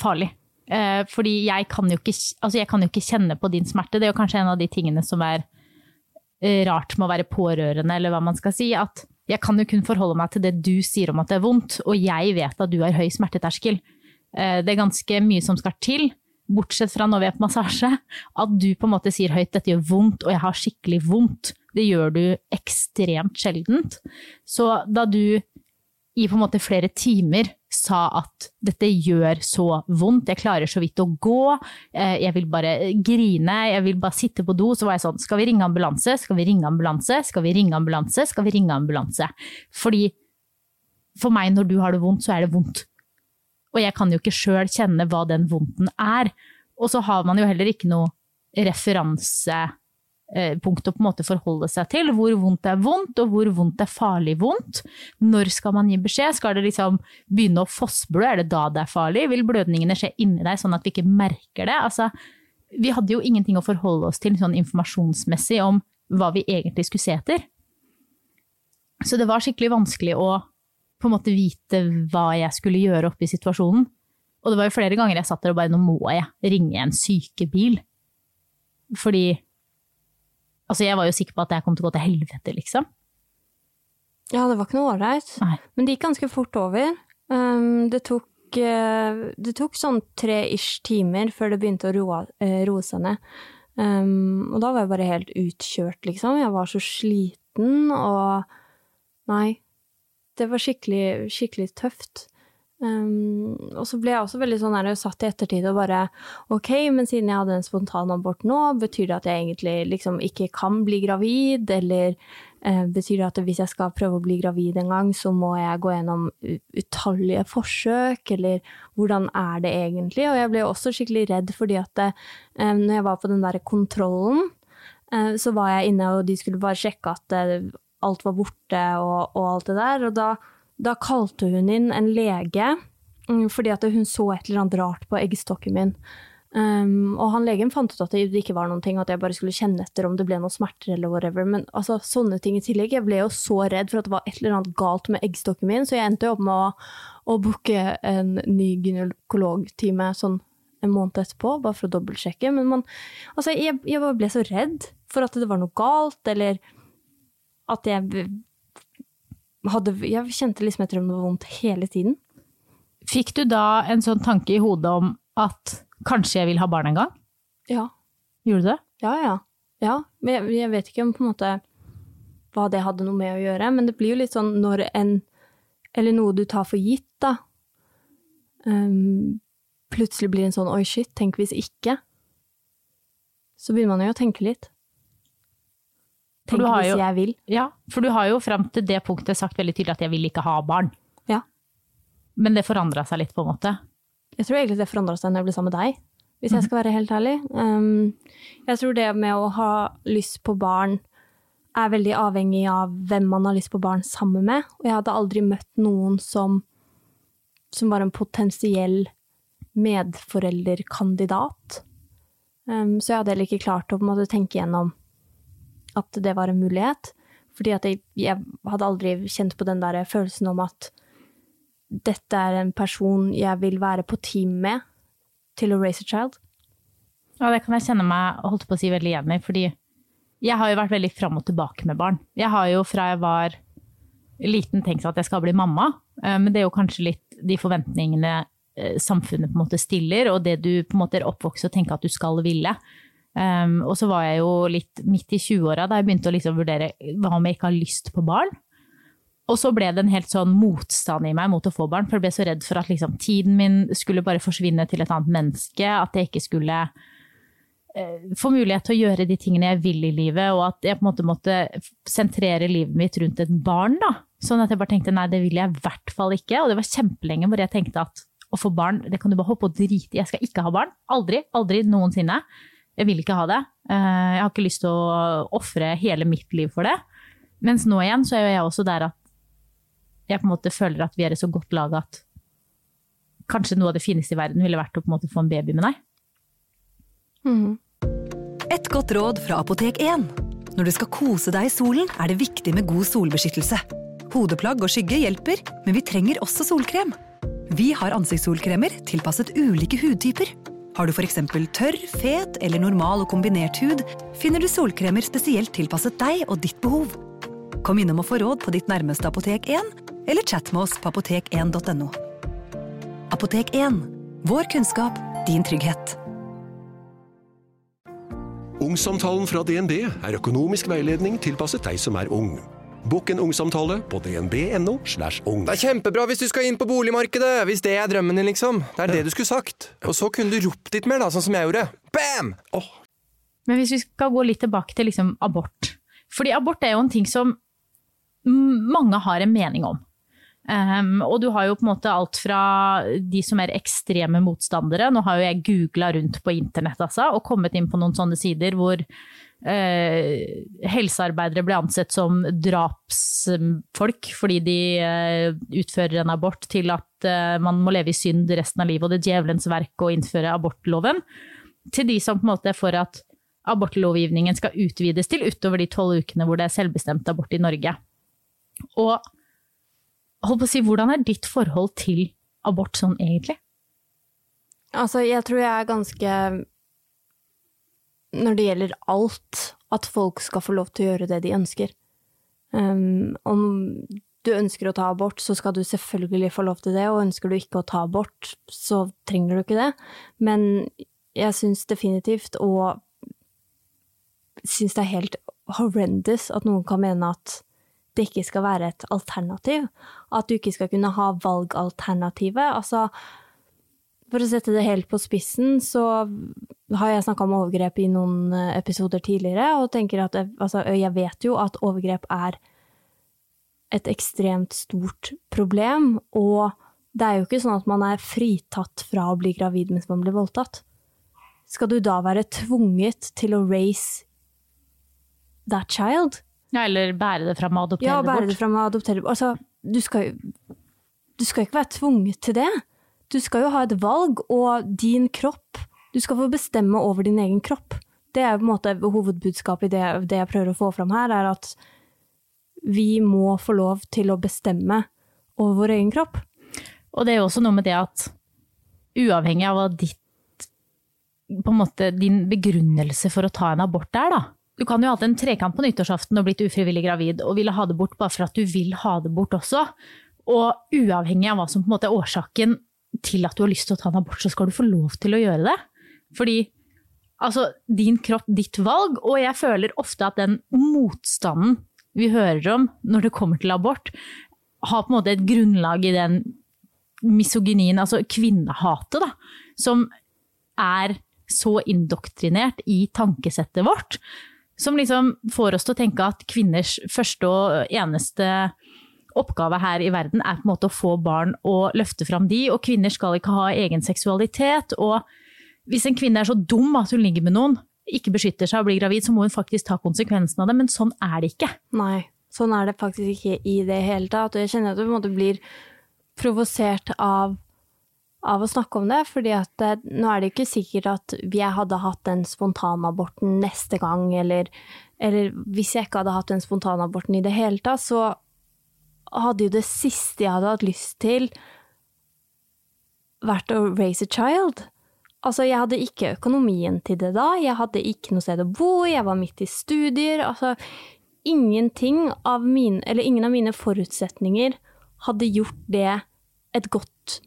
farlig. Eh, fordi jeg kan, ikke, altså jeg kan jo ikke kjenne på din smerte. Det er jo kanskje en av de tingene som er eh, rart med å være pårørende, eller hva man skal si. At jeg kan jo kun forholde meg til det du sier om at det er vondt, og jeg vet at du har høy smerteterskel. Eh, det er ganske mye som skal til, bortsett fra når vi er på massasje, at du på en måte sier høyt 'dette gjør vondt', og jeg har skikkelig vondt. Det gjør du ekstremt sjeldent. Så da du i på en måte flere timer sa at dette gjør så vondt, jeg klarer så vidt å gå, eh, jeg vil bare grine, jeg vil bare sitte på do, så var jeg sånn, skal vi ringe ambulanse, skal vi ringe ambulanse, skal vi ringe ambulanse, skal vi ringe ambulanse? Fordi for meg når du har det vondt, så er det vondt. Og jeg kan jo ikke sjøl kjenne hva den vondten er. Og så har man jo heller ikke noe referansepunkt å på en måte forholde seg til. Hvor vondt er vondt, og hvor vondt er farlig vondt. Når skal man gi beskjed? Skal det liksom begynne å fossblø? Er det da det er farlig? Vil blødningene skje inni deg sånn at vi ikke merker det? Altså, vi hadde jo ingenting å forholde oss til sånn informasjonsmessig om hva vi egentlig skulle se etter. Så det var skikkelig vanskelig å på en måte vite hva jeg skulle gjøre oppi situasjonen. Og det var jo flere ganger jeg satt der og bare nå må jeg ringe en sykebil. Fordi Altså, jeg var jo sikker på at jeg kom til å gå til helvete, liksom. Ja, det var ikke noe ålreit. Men det gikk ganske fort over. Um, det tok eh, det tok sånn tre-ish timer før det begynte å roe, eh, roe seg ned. Um, og da var jeg bare helt utkjørt, liksom. Jeg var så sliten, og Nei. Det var skikkelig, skikkelig tøft. Um, og så ble jeg også veldig sånn her, satt i ettertid og bare ok, men siden jeg hadde en spontan abort nå, betyr det at jeg egentlig liksom ikke kan bli gravid, eller uh, betyr det at hvis jeg skal prøve å bli gravid en gang, så må jeg gå gjennom utallige forsøk, eller hvordan er det egentlig? Og jeg ble også skikkelig redd fordi at eh, når jeg var på den der kontrollen, uh, så var jeg inne og de skulle bare sjekke at uh, alt var borte og, og alt det der, og da da kalte hun inn en lege, mm, fordi at hun så et eller annet rart på eggstokken min. Um, og han legen fant ut at det ikke var noen ting, at jeg bare skulle kjenne etter om det ble noen smerter eller whatever. Men altså, sånne ting i tillegg. Jeg ble jo så redd for at det var et eller annet galt med eggstokken min, så jeg endte jo opp med å, å booke en ny gynekologtime sånn en måned etterpå, bare for å dobbeltsjekke. Men man, altså, jeg, jeg ble så redd for at det var noe galt, eller at jeg hadde Jeg kjente liksom etter om det var vondt hele tiden. Fikk du da en sånn tanke i hodet om at kanskje jeg vil ha barn en gang? Ja. Gjorde du det? Ja, ja. Ja, men jeg, jeg vet ikke om på en måte hva det hadde noe med å gjøre, men det blir jo litt sånn når en Eller noe du tar for gitt, da. Um, plutselig blir en sånn oi, shit, tenk hvis ikke. Så begynner man jo å tenke litt. Tenk hvis jo- jeg vil. Ja, for du har jo fram til det punktet sagt veldig tydelig at jeg vil ikke ha barn. Ja. Men det forandra seg litt, på en måte. Jeg tror egentlig det forandra seg når jeg ble sammen med deg, hvis jeg skal være helt ærlig. Um, jeg tror det med å ha lyst på barn er veldig avhengig av hvem man har lyst på barn sammen med. Og jeg hadde aldri møtt noen som, som var en potensiell medforelderkandidat. Um, så jeg hadde heller ikke klart å måte tenke gjennom at det var en mulighet. Fordi at jeg, jeg hadde aldri kjent på den der følelsen om at dette er en person jeg vil være på team med til å raise a child. Ja, det kan jeg kjenne meg holdt på å si veldig igjen i, fordi jeg har jo vært veldig fram og tilbake med barn. Jeg har jo fra jeg var liten tenkt at jeg skal bli mamma, eh, men det er jo kanskje litt de forventningene eh, samfunnet på en måte stiller, og det du på en måte er oppvokst og tenker at du skal ville. Um, og så var jeg jo litt midt i 20-åra da jeg begynte å liksom vurdere hva om jeg ikke har lyst på barn. Og så ble det en helt sånn motstand i meg mot å få barn, for jeg ble så redd for at liksom, tiden min skulle bare forsvinne til et annet menneske, at jeg ikke skulle eh, få mulighet til å gjøre de tingene jeg vil i livet, og at jeg på en måte måtte sentrere livet mitt rundt et barn. da. Sånn at jeg bare tenkte nei, det vil jeg i hvert fall ikke. Og det var kjempelenge hvor jeg tenkte at å få barn, det kan du bare hoppe og drite i. Jeg skal ikke ha barn. Aldri. Aldri noensinne. Jeg vil ikke ha det. Eh, Jeg har ikke lyst til å ofre hele mitt liv for det. Mens nå igjen så er jo jeg også der at jeg på en måte føler at vi er et så godt lag at kanskje noe av det fineste i verden ville vært å på en måte få en baby med deg. Et godt råd fra Apotek 1. Når du skal kose deg i solen, er det viktig med god solbeskyttelse. Hodeplagg og skygge hjelper, men vi trenger også solkrem. Vi har ansiktssolkremer tilpasset ulike hudtyper. Har du f.eks. tørr, fet eller normal og kombinert hud, finner du solkremer spesielt tilpasset deg og ditt behov. Kom innom og få råd på ditt nærmeste Apotek 1, eller chat med oss på apotek1.no. Apotek 1. Vår kunnskap, din trygghet. Ungsamtalen fra DNB er økonomisk veiledning tilpasset deg som er ung. Bokk en ungsamtale på dnb.no. slash ung. Det er kjempebra hvis du skal inn på boligmarkedet, hvis det er drømmen din, liksom. Det er det du skulle sagt. Og så kunne du ropt litt mer, da, sånn som jeg gjorde. Bam! Oh. Men hvis vi skal gå litt tilbake til liksom abort. Fordi abort er jo en ting som mange har en mening om. Um, og du har jo på en måte alt fra de som er ekstreme motstandere. Nå har jo jeg googla rundt på internett altså, og kommet inn på noen sånne sider hvor eh, helsearbeidere ble ansett som drapsfolk fordi de eh, utfører en abort, til at eh, man må leve i synd resten av livet, og det djevelens verk å innføre abortloven. Til de som på en måte er for at abortlovgivningen skal utvides til utover de tolv ukene hvor det er selvbestemt abort i Norge. Og hold på å si, hvordan er ditt forhold til abort sånn egentlig? Altså, jeg tror jeg er ganske Når det gjelder alt at folk skal få lov til å gjøre det de ønsker. Um, om du ønsker å ta abort, så skal du selvfølgelig få lov til det, og ønsker du ikke å ta abort, så trenger du ikke det. Men jeg syns definitivt, og syns det er helt horrendous at noen kan mene at det ikke skal være et alternativ. At du ikke skal kunne ha valgalternativet. Altså, for å sette det helt på spissen, så har jeg snakka om overgrep i noen eh, episoder tidligere, og tenker at altså, jeg vet jo at overgrep er et ekstremt stort problem, og det er jo ikke sånn at man er fritatt fra å bli gravid mens man blir voldtatt. Skal du da være tvunget til å raise that child? Ja, eller bære det fram og adoptere Ja, bære det fram og adoptere det. bort. Altså, du skal jo Du skal ikke være tvunget til det. Du skal jo ha et valg, og din kropp Du skal få bestemme over din egen kropp. Det er på en måte hovedbudskapet i det, det jeg prøver å få fram her, er at vi må få lov til å bestemme over vår egen kropp. Og det er jo også noe med det at uavhengig av hva ditt på en måte din begrunnelse for å ta en abort er, da. Du kan jo ha hatt en trekant på nyttårsaften og blitt ufrivillig gravid og ville ha det bort bare for at du vil ha det bort også. Og uavhengig av hva som på en måte er årsaken til at du har lyst til å ta en abort, så skal du få lov til å gjøre det. Fordi altså, din kropp, ditt valg, og jeg føler ofte at den motstanden vi hører om når det kommer til abort, har på en måte et grunnlag i den misogynien, altså kvinnehatet, da, som er så indoktrinert i tankesettet vårt, som liksom får oss til å tenke at kvinners første og eneste oppgave her i verden er på en måte å få barn og løfte fram de, og kvinner skal ikke ha egen seksualitet. Og hvis en kvinne er så dum at hun ligger med noen, ikke beskytter seg og blir gravid, så må hun faktisk ta konsekvensen av det, men sånn er det ikke. Nei, sånn er det faktisk ikke i det hele tatt. Og jeg kjenner at du på en måte blir provosert av, av å snakke om det, fordi at nå er det ikke sikkert at jeg hadde hatt den spontanaborten neste gang, eller, eller hvis jeg ikke hadde hatt den spontanaborten i det hele tatt, så hadde jo det siste jeg hadde hatt lyst til, vært å raise a child. Altså, jeg hadde ikke økonomien til det da, jeg hadde ikke noe sted å bo, jeg var midt i studier, altså ingenting av mine, eller ingen av mine forutsetninger hadde gjort det et godt,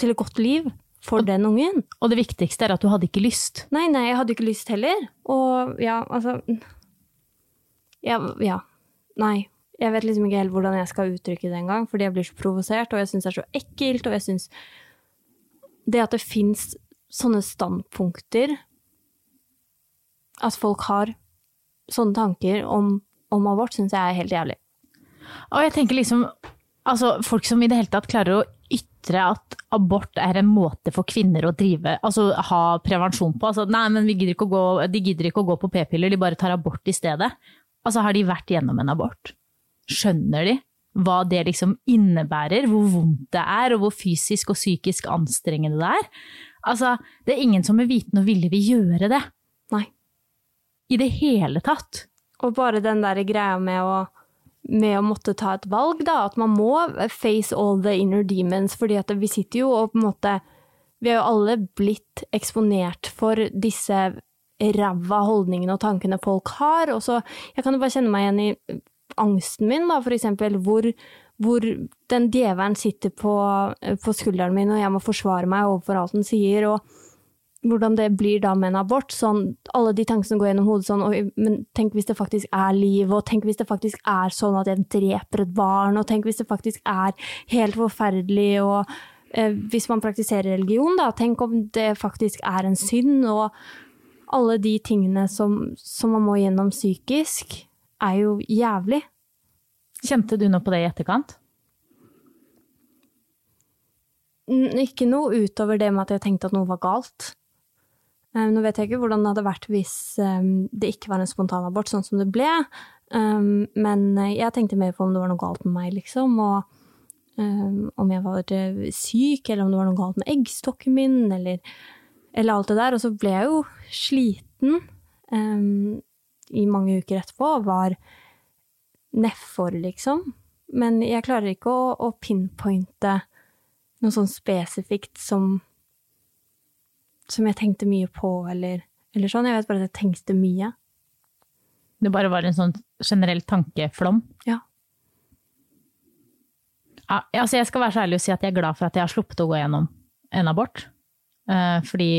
til et godt liv for den ungen. Og det viktigste er at du hadde ikke lyst. Nei, nei, jeg hadde ikke lyst heller. Og ja, altså Ja. ja. Nei. Jeg vet liksom ikke helt hvordan jeg skal uttrykke det engang, fordi jeg blir så provosert, og jeg syns det er så ekkelt, og jeg syns Det at det fins sånne standpunkter At folk har sånne tanker om, om abort, syns jeg er helt jævlig. Og jeg tenker liksom, altså folk som i det hele tatt klarer å ytre at abort er en måte for kvinner å drive, altså ha prevensjon på. Altså, nei, men gidder gå, de gidder ikke å gå på p-piller, de bare tar abort i stedet. Altså har de vært gjennom en abort? Skjønner de hva det liksom innebærer, hvor vondt det er, og hvor fysisk og psykisk anstrengende det er? Altså, det er ingen som med viten og vilje vil gjøre det. Nei. I det hele tatt. Og bare den der greia med å, med å måtte ta et valg, da. At man må face all the inner demons. fordi at vi sitter jo og på en måte Vi har jo alle blitt eksponert for disse ræva holdningene og tankene folk har. Og så Jeg kan jo bare kjenne meg igjen i angsten min, da, for eksempel. Hvor, hvor den djevelen sitter på, på skulderen min, og jeg må forsvare meg overfor alt den sier. og hvordan det blir da med en abort. Sånn, alle de tankene som går gjennom hodet sånn og, men tenk hvis det faktisk er liv, og tenk hvis det faktisk er sånn at jeg dreper et barn, og tenk hvis det faktisk er helt forferdelig, og eh, hvis man praktiserer religion, da, tenk om det faktisk er en synd, og alle de tingene som, som man må gjennom psykisk, er jo jævlig. Kjente du noe på det i etterkant? Ikke noe utover det med at jeg tenkte at noe var galt. Nå vet jeg ikke hvordan det hadde vært hvis det ikke var en spontanabort, sånn som det ble. Men jeg tenkte mer på om det var noe galt med meg, liksom. Og om jeg var eh, syk, eller om det var noe galt med eggstokken min, eller, eller alt det der. Og så ble jeg jo sliten i mange uker etterpå, og var nedfor, liksom. Men jeg klarer ikke å, å pinpointe noe sånn spesifikt som som jeg tenkte mye på, eller, eller sånn. Jeg vet bare at jeg tenkte mye. Det bare var en sånn generell tankeflom. Ja. Ja, altså jeg skal være så ærlig og si at jeg er glad for at jeg har sluppet å gå gjennom en abort. Eh, fordi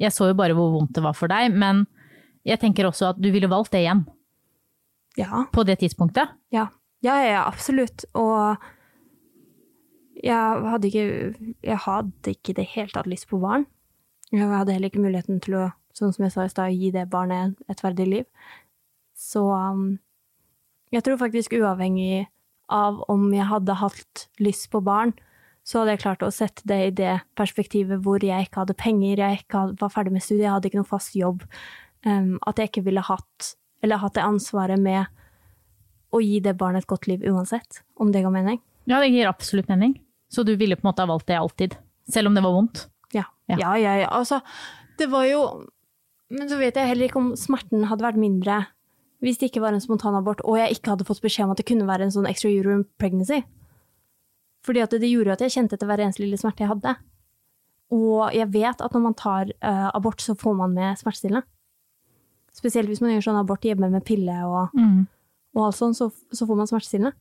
jeg så jo bare hvor vondt det var for deg, men jeg tenker også at du ville valgt det igjen Ja. på det tidspunktet. Ja, ja, ja absolutt. Og jeg hadde ikke Jeg hadde ikke i det hele tatt lyst på barn. Jeg hadde heller ikke muligheten til å, sånn som jeg sa i stad, gi det barnet et verdig liv. Så um, jeg tror faktisk uavhengig av om jeg hadde hatt lyst på barn, så hadde jeg klart å sette det i det perspektivet hvor jeg ikke hadde penger, jeg ikke var ferdig med studiet, jeg hadde ikke noen fast jobb. Um, at jeg ikke ville hatt, eller hatt det ansvaret med å gi det barnet et godt liv uansett, om det ga mening. Ja, det gir absolutt mening. Så du ville på en måte ha valgt det alltid, selv om det var vondt? Ja. Ja. Ja, ja, ja. Altså, det var jo Men så vet jeg heller ikke om smerten hadde vært mindre hvis det ikke var en spontanabort, og jeg ikke hadde fått beskjed om at det kunne være en sånn extrauterine pregnancy. Fordi at det gjorde at jeg kjente etter hver eneste lille smerte jeg hadde. Og jeg vet at når man tar uh, abort, så får man med smertestillende. Spesielt hvis man gjør sånn abort hjemme med pille og, Mm. og alt sånt, så, så får man smertestillende.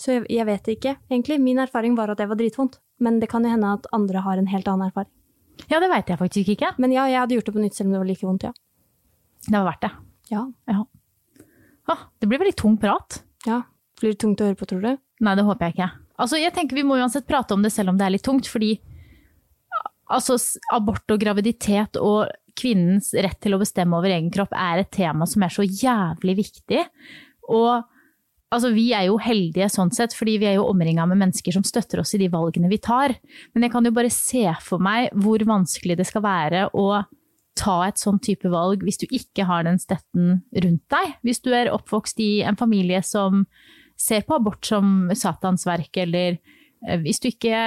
Så jeg, jeg vet ikke, egentlig. Min erfaring var at det var dritvondt. Men det kan jo hende at andre har en helt annen erfaring. Ja, det veit jeg faktisk ikke. Men ja, jeg hadde gjort det på nytt selv om det var like vondt, ja. Det var verdt det. Ja. Ja. Ah, det blir veldig tung prat. ja. Blir det tungt å høre på, tror du? Nei, det håper jeg ikke. Altså, jeg tenker Vi må uansett prate om det selv om det er litt tungt, fordi altså, abort og graviditet og kvinnens rett til å bestemme over egen kropp er et tema som er så jævlig viktig. Og altså, vi er jo heldige sånn sett, fordi vi er jo omringa med mennesker som støtter oss i de valgene vi tar. Men jeg kan jo bare se for meg hvor vanskelig det skal være å ta et sånn type valg hvis du ikke har den støtten rundt deg. Hvis du er oppvokst i en familie som ser på abort som Satans verk, eller eh, hvis du ikke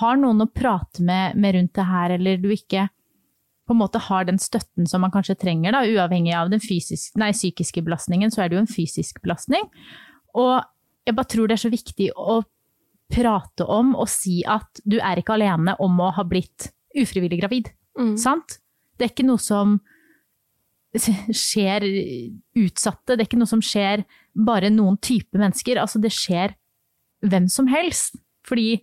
har noen å prate med, med rundt det her, eller du ikke på en måte har den støtten som man kanskje trenger, da, uavhengig av den fysisk, nei, psykiske belastningen, så er det jo en fysisk belastning. Og jeg bare tror det er så viktig å prate om og si at du er ikke alene om å ha blitt ufrivillig gravid. Sant? Det er ikke noe som skjer utsatte, det er ikke noe som skjer bare noen type mennesker. Altså, det skjer hvem som helst. Fordi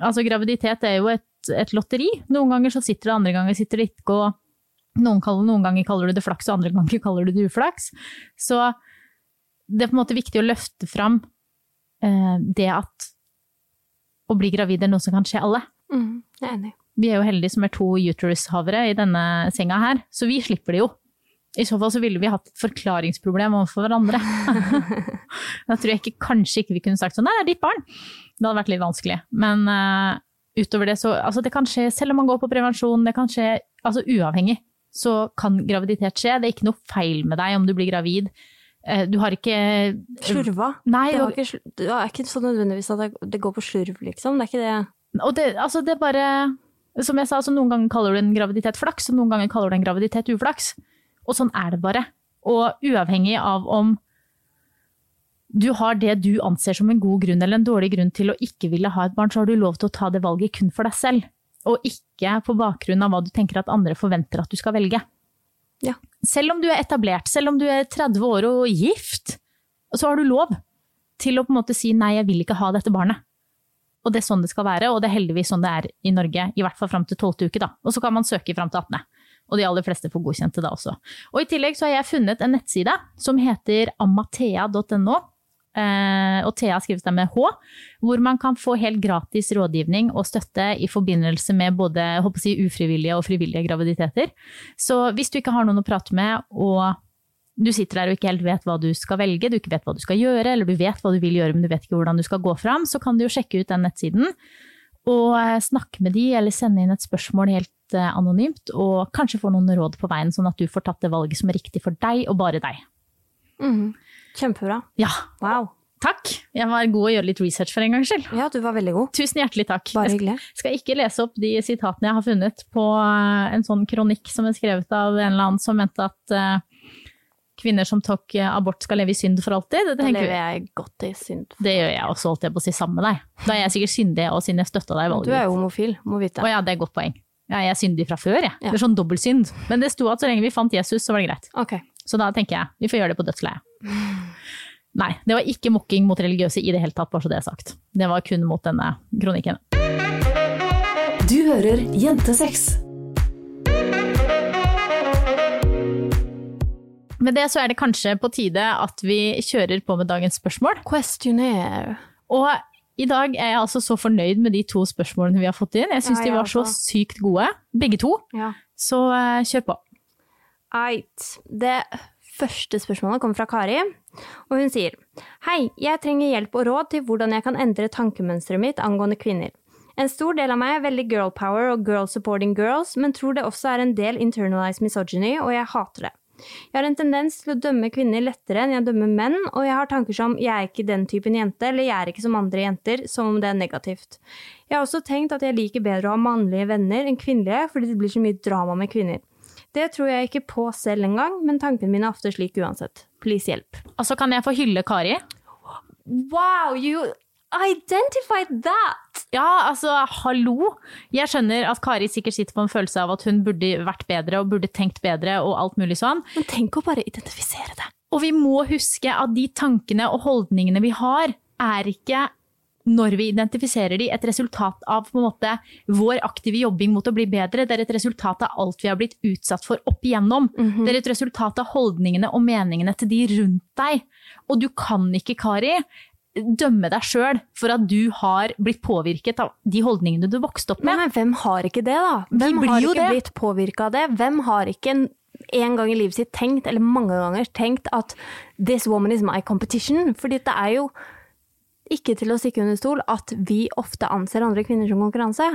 altså, graviditet er jo et, et lotteri. Noen ganger så sitter det, andre ganger sitter det ikke. Og noen, kaller, noen ganger kaller du det flaks, og andre ganger kaller du det uflaks. Så det er på en måte viktig å løfte fram eh, det at å bli gravid er noe som kan skje alle. Mm, jeg er enig. Vi er jo heldige som er to uterus-havere i denne senga her, så vi slipper det jo. I så fall så ville vi hatt et forklaringsproblem overfor hverandre. da tror jeg ikke, kanskje ikke vi kunne sagt sånn, nei, det er ditt barn. Det hadde vært litt vanskelig. Men eh, utover det så, altså det kan skje, selv om man går på prevensjon, det kan skje, altså uavhengig, så kan graviditet skje. Det er ikke noe feil med deg om du blir gravid. Eh, Du har ikke Slurva? Nei, Det, ikke, det er ikke så nødvendigvis at det går på slurv, liksom. Det er ikke det. Og det, altså det er bare, som jeg sa, altså noen ganger kaller du en graviditet flaks, og noen ganger kaller du en graviditet uflaks. Og sånn er det bare. Og uavhengig av om du har det du anser som en god grunn eller en dårlig grunn til å ikke ville ha et barn, så har du lov til å ta det valget kun for deg selv. Og ikke på bakgrunn av hva du tenker at andre forventer at du skal velge. Ja. Selv om du er etablert, selv om du er 30 år og gift, så har du lov til å på en måte si nei, jeg vil ikke ha dette barnet. Og det er sånn det skal være, og det er heldigvis sånn det er i Norge, i hvert fall fram til 12. uke. da. Og så kan man søke fram til 18. Og de aller fleste får godkjent det da også. Og i tillegg så har jeg funnet en nettside som heter amathea.no. Eh, og Thea skrives der med H, hvor man kan få helt gratis rådgivning og støtte i forbindelse med både si, ufrivillige og frivillige graviditeter. Så hvis du ikke har noen å prate med, og du sitter der og ikke helt vet hva du skal velge, du ikke vet hva du skal gjøre, eller du vet hva du vil gjøre, men du vet ikke hvordan du skal gå fram, så kan du jo sjekke ut den nettsiden og eh, snakke med de, eller sende inn et spørsmål helt eh, anonymt, og kanskje få noen råd på veien, sånn at du får tatt det valget som er riktig for deg, og bare deg. Mhm. Kjempebra. Ja, Wow. takk! Jeg var god å gjøre litt research for en gangs skyld. Ja, du var veldig god. Tusen hjertelig takk. Bare Jeg skal ikke lese opp de sitatene jeg har funnet på eh, en sånn kronikk som er skrevet av en eller annen som mente at eh, kvinner som tok eh, abort skal leve i synd for alltid. Det, lever jeg godt i synd. For. det gjør jeg også, holdt jeg på å si sammen med deg. Da er jeg sikkert syndig, og siden jeg støtta deg i Du er jo homofil, må vite. Å ja, det er et godt poeng. Ja, jeg er syndig fra før, jeg. Ja. Det er sånn dobbeltsynd. Men det sto at så lenge vi fant Jesus, så var det greit. Ok. Så da tenker jeg vi får gjøre det på dødsleiet. Nei, det var ikke mokking mot religiøse i det hele tatt, bare så det er sagt. Det var kun mot denne kronikken. Du hører Jentesex. Med det så er det kanskje på tide at vi kjører på med dagens spørsmål. Questionnaire. Og i dag er jeg altså så fornøyd med de to spørsmålene vi har fått inn. Jeg syns Ja, de var så sykt gode, begge to. Ja. Så eh, kjør på. Eit. Det første spørsmålet kommer fra Kari, og hun sier Hei, jeg trenger hjelp og råd til hvordan jeg kan endre tankemønsteret mitt angående kvinner. En stor del av meg er veldig girl power og girl supporting girls, men tror det også er en del internalized misogyny, og jeg hater det. Jeg har en tendens til å dømme kvinner lettere enn jeg dømmer menn, og jeg har tanker som 'jeg er ikke den typen jente', eller 'jeg er ikke som andre jenter', som om det er negativt. Jeg har også tenkt at jeg liker bedre å ha mannlige venner enn kvinnelige, fordi det blir så mye drama med kvinner. Det tror jeg ikke på selv engang, men tankene mine er ofte slik uansett. Please hjelp. Altså, kan jeg få hylle Kari? Wow, you identified that! Ja, altså, hallo! Jeg skjønner at Kari sikkert sitter på en følelse av at hun burde vært bedre og burde tenkt bedre og alt mulig sånn. Men tenk å bare identifisere det. Og vi må huske at de tankene og holdningene vi har, er ikke når vi identifiserer de, et resultat av på en måte, vår aktive jobbing mot å bli bedre. Det er et resultat av alt vi har blitt utsatt for opp igjennom. Det er et resultat av holdningene og meningene til de rundt deg. Og du kan ikke, Kari, dømme deg sjøl for at du har blitt påvirket av de holdningene du vokste opp med. men hvem har ikke det, da? Hvem har ikke det. blitt påvirka av det? Hvem har ikke en, en gang i livet sitt tenkt, eller mange ganger tenkt, at 'this woman is my competition'? Fordi det er jo ikke til å stikke under stol at vi ofte anser andre kvinner som konkurranse.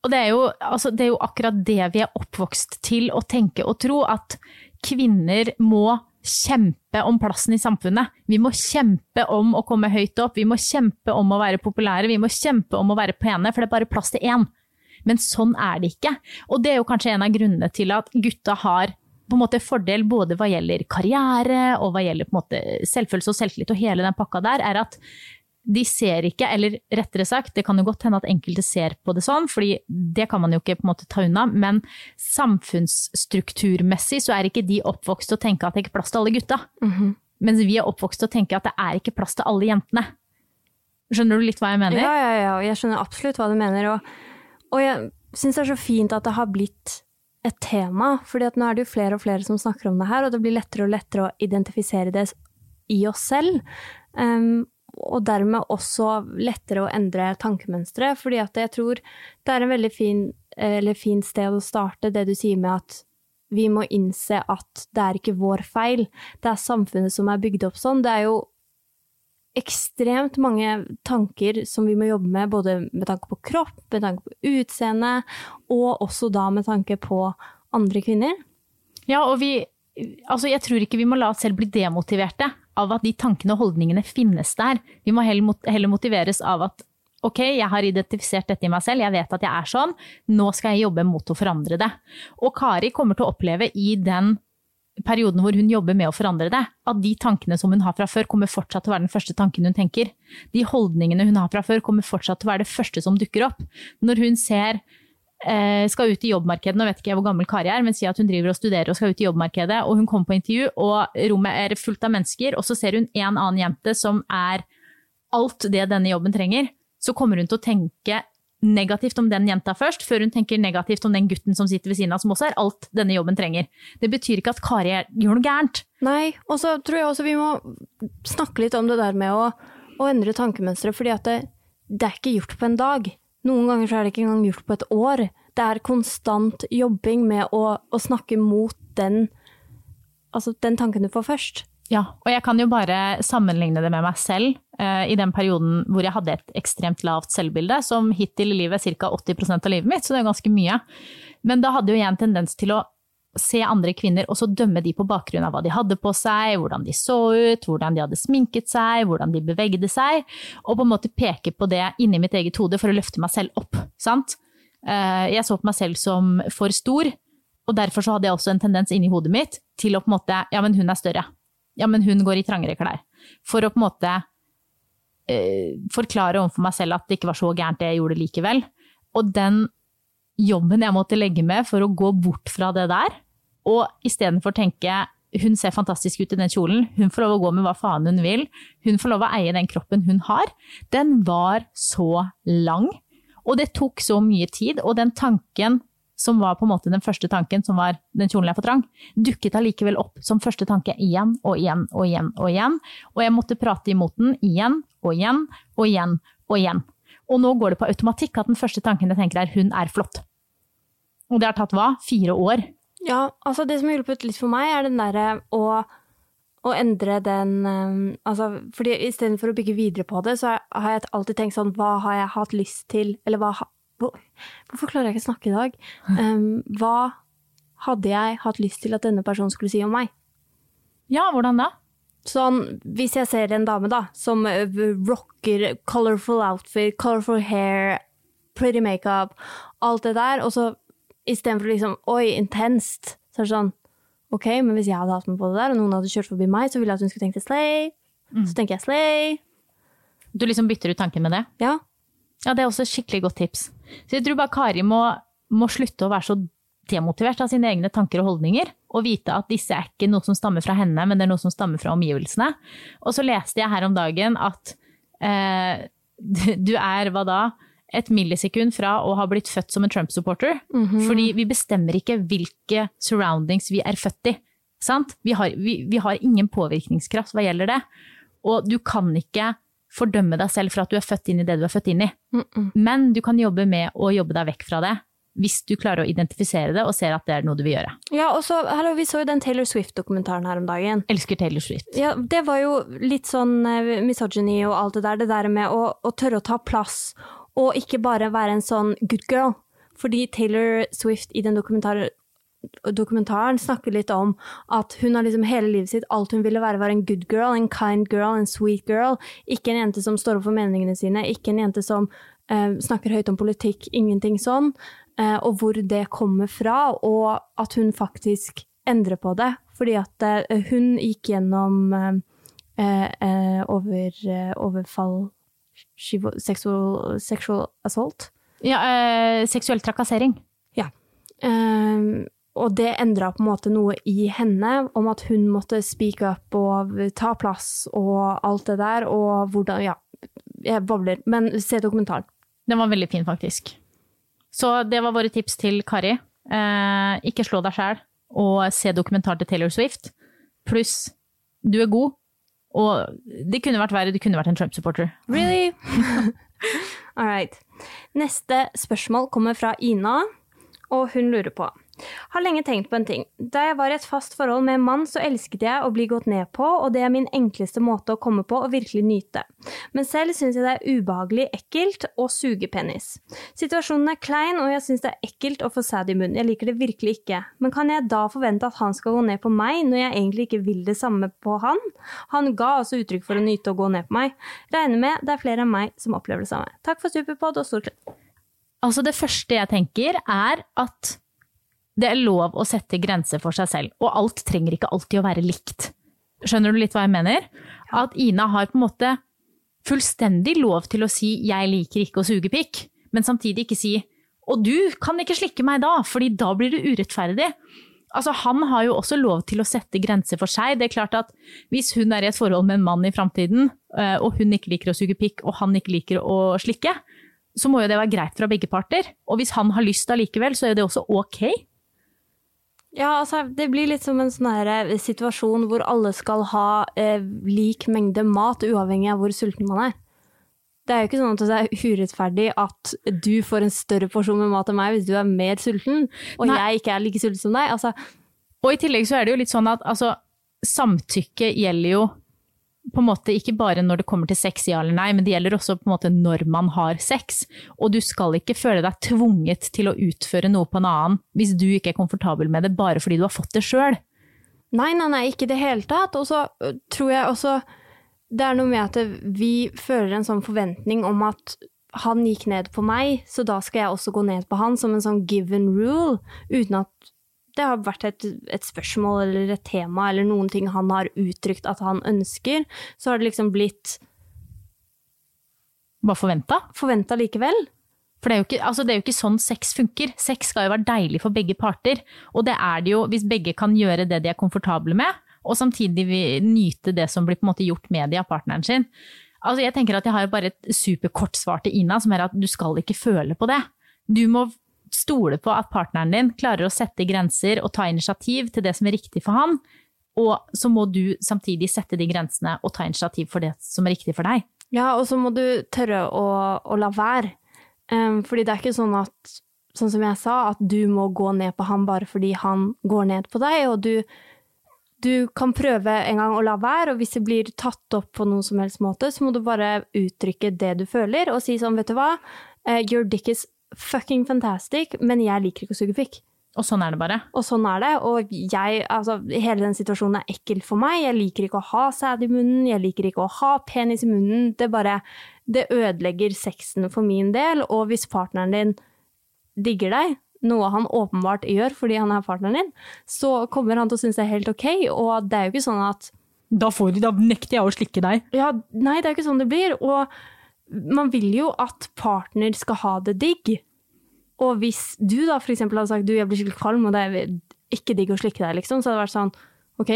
Og det er, jo, altså, det er jo akkurat det vi er oppvokst til å tenke og tro, at kvinner må kjempe om plassen i samfunnet. Vi må kjempe om å komme høyt opp, vi må kjempe om å være populære, vi må kjempe om å være pene, for det er bare plass til én. Men sånn er det ikke. Og det er jo kanskje en av grunnene til at gutta har på en måte fordel både hva gjelder karriere og hva gjelder på en måte selvfølelse og selvtillit og hele den pakka der, er at de ser ikke, eller rettere sagt, det kan jo godt hende at enkelte ser på det sånn, fordi det kan man jo ikke på en måte ta unna, men samfunnsstrukturmessig så er ikke de oppvokst til å tenke at det ikke er plass til alle gutta. Mens vi er oppvokst til å tenke at det er ikke plass til alle jentene. Skjønner du litt hva jeg mener? Ja, ja, ja, og jeg skjønner absolutt hva du mener. Og, og jeg syns det er så fint at det har blitt et tema, fordi at nå er det jo flere og flere som snakker om det her, og det blir lettere og lettere å identifisere det i oss selv. Um, og dermed også lettere å endre tankemønstre, fordi jeg tror det er en veldig fin, eller fin sted å starte, det du sier med at vi må innse at det er ikke vår feil, det er samfunnet som er bygd opp sånn. Det er jo ekstremt mange tanker som vi må jobbe med, både med tanke på kropp, med tanke på utseende, og også da med tanke på andre kvinner. Ja, og vi Altså, jeg tror ikke vi må la oss selv bli demotiverte av at de tankene og holdningene finnes der. Vi må heller motiveres av at ok, jeg har identifisert dette i meg selv, jeg vet at jeg er sånn, nå skal jeg jobbe mot å forandre det. Og Kari kommer til å oppleve i den perioden hvor hun jobber med å forandre det, at de tankene som hun har fra før, kommer fortsatt til å være den første tanken hun tenker. De holdningene hun har fra før, kommer fortsatt til å være det første som dukker opp. Når hun ser skal ut i jobbmarkedet, nå vet ikke jeg hvor gammel Kari er, men sier at hun driver og studerer og skal ut i jobbmarkedet, og hun kommer på intervju, og rommet er fullt av mennesker, og så ser hun en annen jente som er alt det denne jobben trenger, så kommer hun til å tenke negativt om den jenta først, før hun tenker negativt om den gutten som sitter ved siden av, som også er alt denne jobben trenger. Det betyr ikke at Kari gjør noe gærent. Nei, og så tror jeg også vi må snakke litt om det der med å, å endre tankemønsteret, fordi det, det er ikke gjort på en dag. Noen ganger så er det ikke engang gjort på et år. Det er konstant jobbing med å, å snakke mot den, altså den tanken du får først. Ja, og jeg kan jo bare sammenligne det med meg selv eh, i den perioden hvor jeg hadde et ekstremt lavt selvbilde, som hittil i livet er ca. 80% av livet mitt, så det er ganske mye. Men da hadde jo jeg en tendens til å se andre kvinner og så dømme de på bakgrunn av hva de hadde på seg, hvordan de så ut, hvordan de hadde sminket seg, hvordan de bevegde seg, og på en måte peke på det inni mitt eget hode for å løfte meg selv opp. Sant? Eh, Jeg så på meg selv som for stor, og derfor så hadde jeg også en tendens inni hodet mitt til å på en måte Ja, men hun er større. Ja, men hun går i trangere klær. For å på en måte eh, forklare overfor meg selv at det ikke var så gærent det jeg gjorde likevel. Og den jobben jeg måtte legge med for å gå bort fra det der, og istedenfor tenke hun ser fantastisk ut i den kjolen, hun får lov å gå med hva faen hun vil, hun får lov å eie den kroppen hun har, den var så lang. Og det tok så mye tid, og den tanken som var på en måte den første tanken, som var 'den kjolen er for trang', dukket allikevel opp som første tanke igjen og igjen og igjen og igjen. Og jeg måtte prate imot den igjen og igjen og igjen og igjen. Og nå går det på automatikk at den første tanken jeg tenker er 'hun er flott'. Og det har tatt hva? Fire år? Ja, altså det som har hjulpet litt for meg, er den derre å, å endre den um, Altså, fordi istedenfor å bygge videre på det, så har jeg alltid tenkt sånn Hva har jeg hatt lyst til, eller hva Hvorfor klarer jeg ikke å snakke i dag? Um, hva hadde jeg hatt lyst til at denne personen skulle si om meg? Ja, hvordan da? Sånn, hvis jeg ser en dame da, som eh, rocker, colorful outfit, colorful hair, pretty makeup, alt det der, og så istedenfor liksom, oi, intenst, så er det sånn, ok, men hvis jeg hadde hatt meg på det der, og noen hadde kjørt forbi meg, så ville jeg at hun skulle tenke slay, så tenker jeg slay, Du liksom bytter ut tanken med det? ja. Ja, det er også et skikkelig godt tips. Så jeg tror bare Kari må, må slutte å være så demotivert av sine egne tanker og holdninger, og vite at disse er ikke noe som stammer fra henne, men det er noe som stammer fra omgivelsene. Og så leste jeg her om dagen at eh, du er, hva da, et millisekund fra å ha blitt født som en Trump-supporter. Fordi vi bestemmer ikke hvilke surroundings vi er født i. Sant? Vi, har, vi, vi har ingen påvirkningskraft hva gjelder det. Og du kan ikke fordømme deg selv for at du er født inn i det du er født inn i. Men du kan jobbe med å jobbe deg vekk fra det, hvis du klarer å identifisere det og ser at det er noe du vil gjøre. Ja, og så, hallo, vi så jo den Taylor Swift-dokumentaren her om dagen. Elsker Taylor Swift. Ja, det var jo litt sånn eh, misogyny og alt det der, det der med å, å tørre å ta plass, og ikke bare være en sånn good girl. Fordi Taylor Swift i den dokumentar dokumentaren snakker litt om at hun har liksom hele livet sitt, alt hun ville være var en good girl, en kind girl, en sweet girl. Ikke en jente som står opp for meningene sine, ikke en jente som eh, snakker høyt om politikk, ingenting sånn. Eh, og hvor det kommer fra, og at hun faktisk endrer på det. Fordi at eh, hun gikk gjennom over, overfall sexual, sexual assault. Ja, øh, seksuell trakassering. Ja. Um, og det endra på en måte noe i henne, om at hun måtte speak up og ta plass og alt det der, og hvordan Ja, jeg babler, men se dokumentaren. Den var veldig fin, faktisk. Så det var våre tips til Kari. Eh, ikke slå deg sjæl, og se dokumentar til Taylor Swift. Pluss, du er god, og det kunne vært verre, du kunne vært en Trump-supporter. Really? All right. Neste spørsmål kommer fra Ina, og hun lurer på Har lenge tenkt på en ting. Da jeg var i et fast forhold med en mann, så elsket jeg å bli gått ned på, og det er min enkleste måte å komme på og virkelig nyte. Men selv syns jeg det er ubehagelig ekkelt å suge penis. Situasjonen er klein, og jeg syns det er ekkelt å få sæd i munnen. Jeg liker det virkelig ikke. Men kan jeg da forvente at han skal gå ned på meg, når jeg egentlig ikke vil det samme på han? Han ga også uttrykk for å nyte å gå ned på meg. Regner med det er flere enn meg som opplever det samme. Takk for Superpod og stor klem. Altså det første jeg tenker er at det er lov å sette grenser for seg selv, og alt trenger ikke alltid å være likt. Skjønner du litt hva jeg mener? At Ina har på en måte fullstendig lov til å si 'jeg liker ikke å suge pikk', men samtidig ikke si 'og du kan ikke slikke meg da', fordi da blir det urettferdig. Altså, han har jo også lov til å sette grenser for seg. Det er klart at Hvis hun er i et forhold med en mann i framtiden, eh, og hun ikke liker å suge pikk, og han ikke liker å slikke, så må jo det være greit fra begge parter. Og hvis han har lyst allikevel, så er det også ok. Ja, altså, det blir litt som en sånn her eh, situasjon hvor alle skal ha eh, lik mengde mat, uavhengig av hvor sulten man er. Det er jo ikke sånn at det er urettferdig at du får en større porsjon med mat enn meg hvis du er mer sulten, og Nei. jeg ikke er like sulten som deg. Altså, Og i tillegg så er det jo litt sånn at altså, samtykke gjelder jo på en måte ikke bare når det kommer til sex, ja eller nei, men det gjelder også på en måte når man har sex. Og du skal ikke føle deg tvunget til å utføre noe på en annen hvis du ikke er komfortabel med det, bare fordi du har fått det sjøl. Nei, nei, nei, ikke i det hele tatt. Og så tror jeg også det er noe med at vi føler en sånn forventning om at han gikk ned på meg, så da skal jeg også gå ned på han, som en sånn given rule, uten at det har vært et, et spørsmål eller et tema eller noen ting han har uttrykt at han ønsker. Så har det liksom blitt Bare forventa. forventa likevel. For det er, ikke, altså det er jo ikke sånn sex funker. Sex skal jo være deilig for begge parter. Og det er det jo hvis begge kan gjøre det de er komfortable med, og samtidig nyte det som blir på en måte gjort med de av partneren sin. Altså jeg tenker at jeg har bare et superkort svar til Ina, som er at du skal ikke føle på det. Du må stole på at partneren din klarer å sette grenser og ta initiativ til det som er riktig for han. Og så må du samtidig sette de grensene og ta initiativ for det som er riktig for deg. Ja, og så må du tørre å, å la være. Um, fordi det er ikke sånn at, sånn som jeg sa, at du må gå ned på han bare fordi han går ned på deg, og du, du kan prøve en gang å la være, og hvis det blir tatt opp på noen som helst måte, så må du bare uttrykke det du føler, og si sånn, vet du hva, Eh, your dick is fucking fantastic, men jeg liker ikke å suge pikk. Og sånn er det bare. Og sånn er det, og jeg, altså, hele den situasjonen er ekkel for meg. Jeg liker ikke å ha sæd i munnen, jeg liker ikke å ha penis i munnen. Det bare, det ødelegger sexen for min del, og hvis partneren din digger deg, noe han åpenbart gjør fordi han er partneren din, så kommer han til å synes det er helt ok, og det er jo ikke sånn at Da, får, da nekter jeg å slikke deg. ja, nei, det er jo ikke sånn det blir. Og man vil jo at partner skal ha det digg. Og hvis du da eksempel hadde sagt du, jeg blir skikkelig kvalm, og det er ikke digg å slikke deg, liksom, så hadde det vært sånn ok,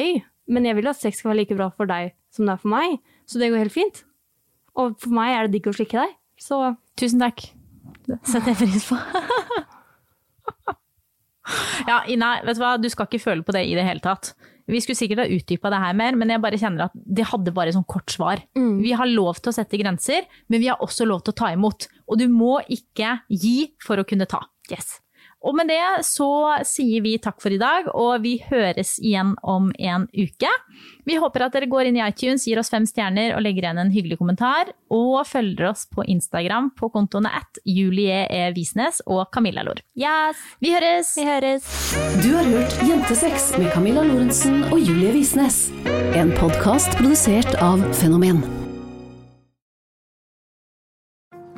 men jeg vil at sex skal være like bra for deg som det er for meg, så det går helt fint. Og for meg er det digg å slikke deg, så Tusen takk. Det setter jeg pris på. ja, nei, vet du hva, du skal ikke føle på det i det hele tatt. Vi skulle sikkert ha utdypa det her mer, men jeg bare kjenner at det hadde bare sånn kort svar. Vi har lov til å sette grenser, men vi har også lov til å ta imot. Og du må ikke gi for å kunne ta. yes. Og med det så sier vi takk for i dag, og vi høres igjen om en uke. Vi håper at dere går inn i iTunes, gir oss fem stjerner og legger igjen en hyggelig kommentar. Og følger oss på Instagram på kontoene at Julie E. Visnes og Camilla Lor. Yes, Vi høres! vi høres. Du har hørt Jentesex med Camilla Lorentzen og Julie Visnes. En podkast produsert av Fenomen.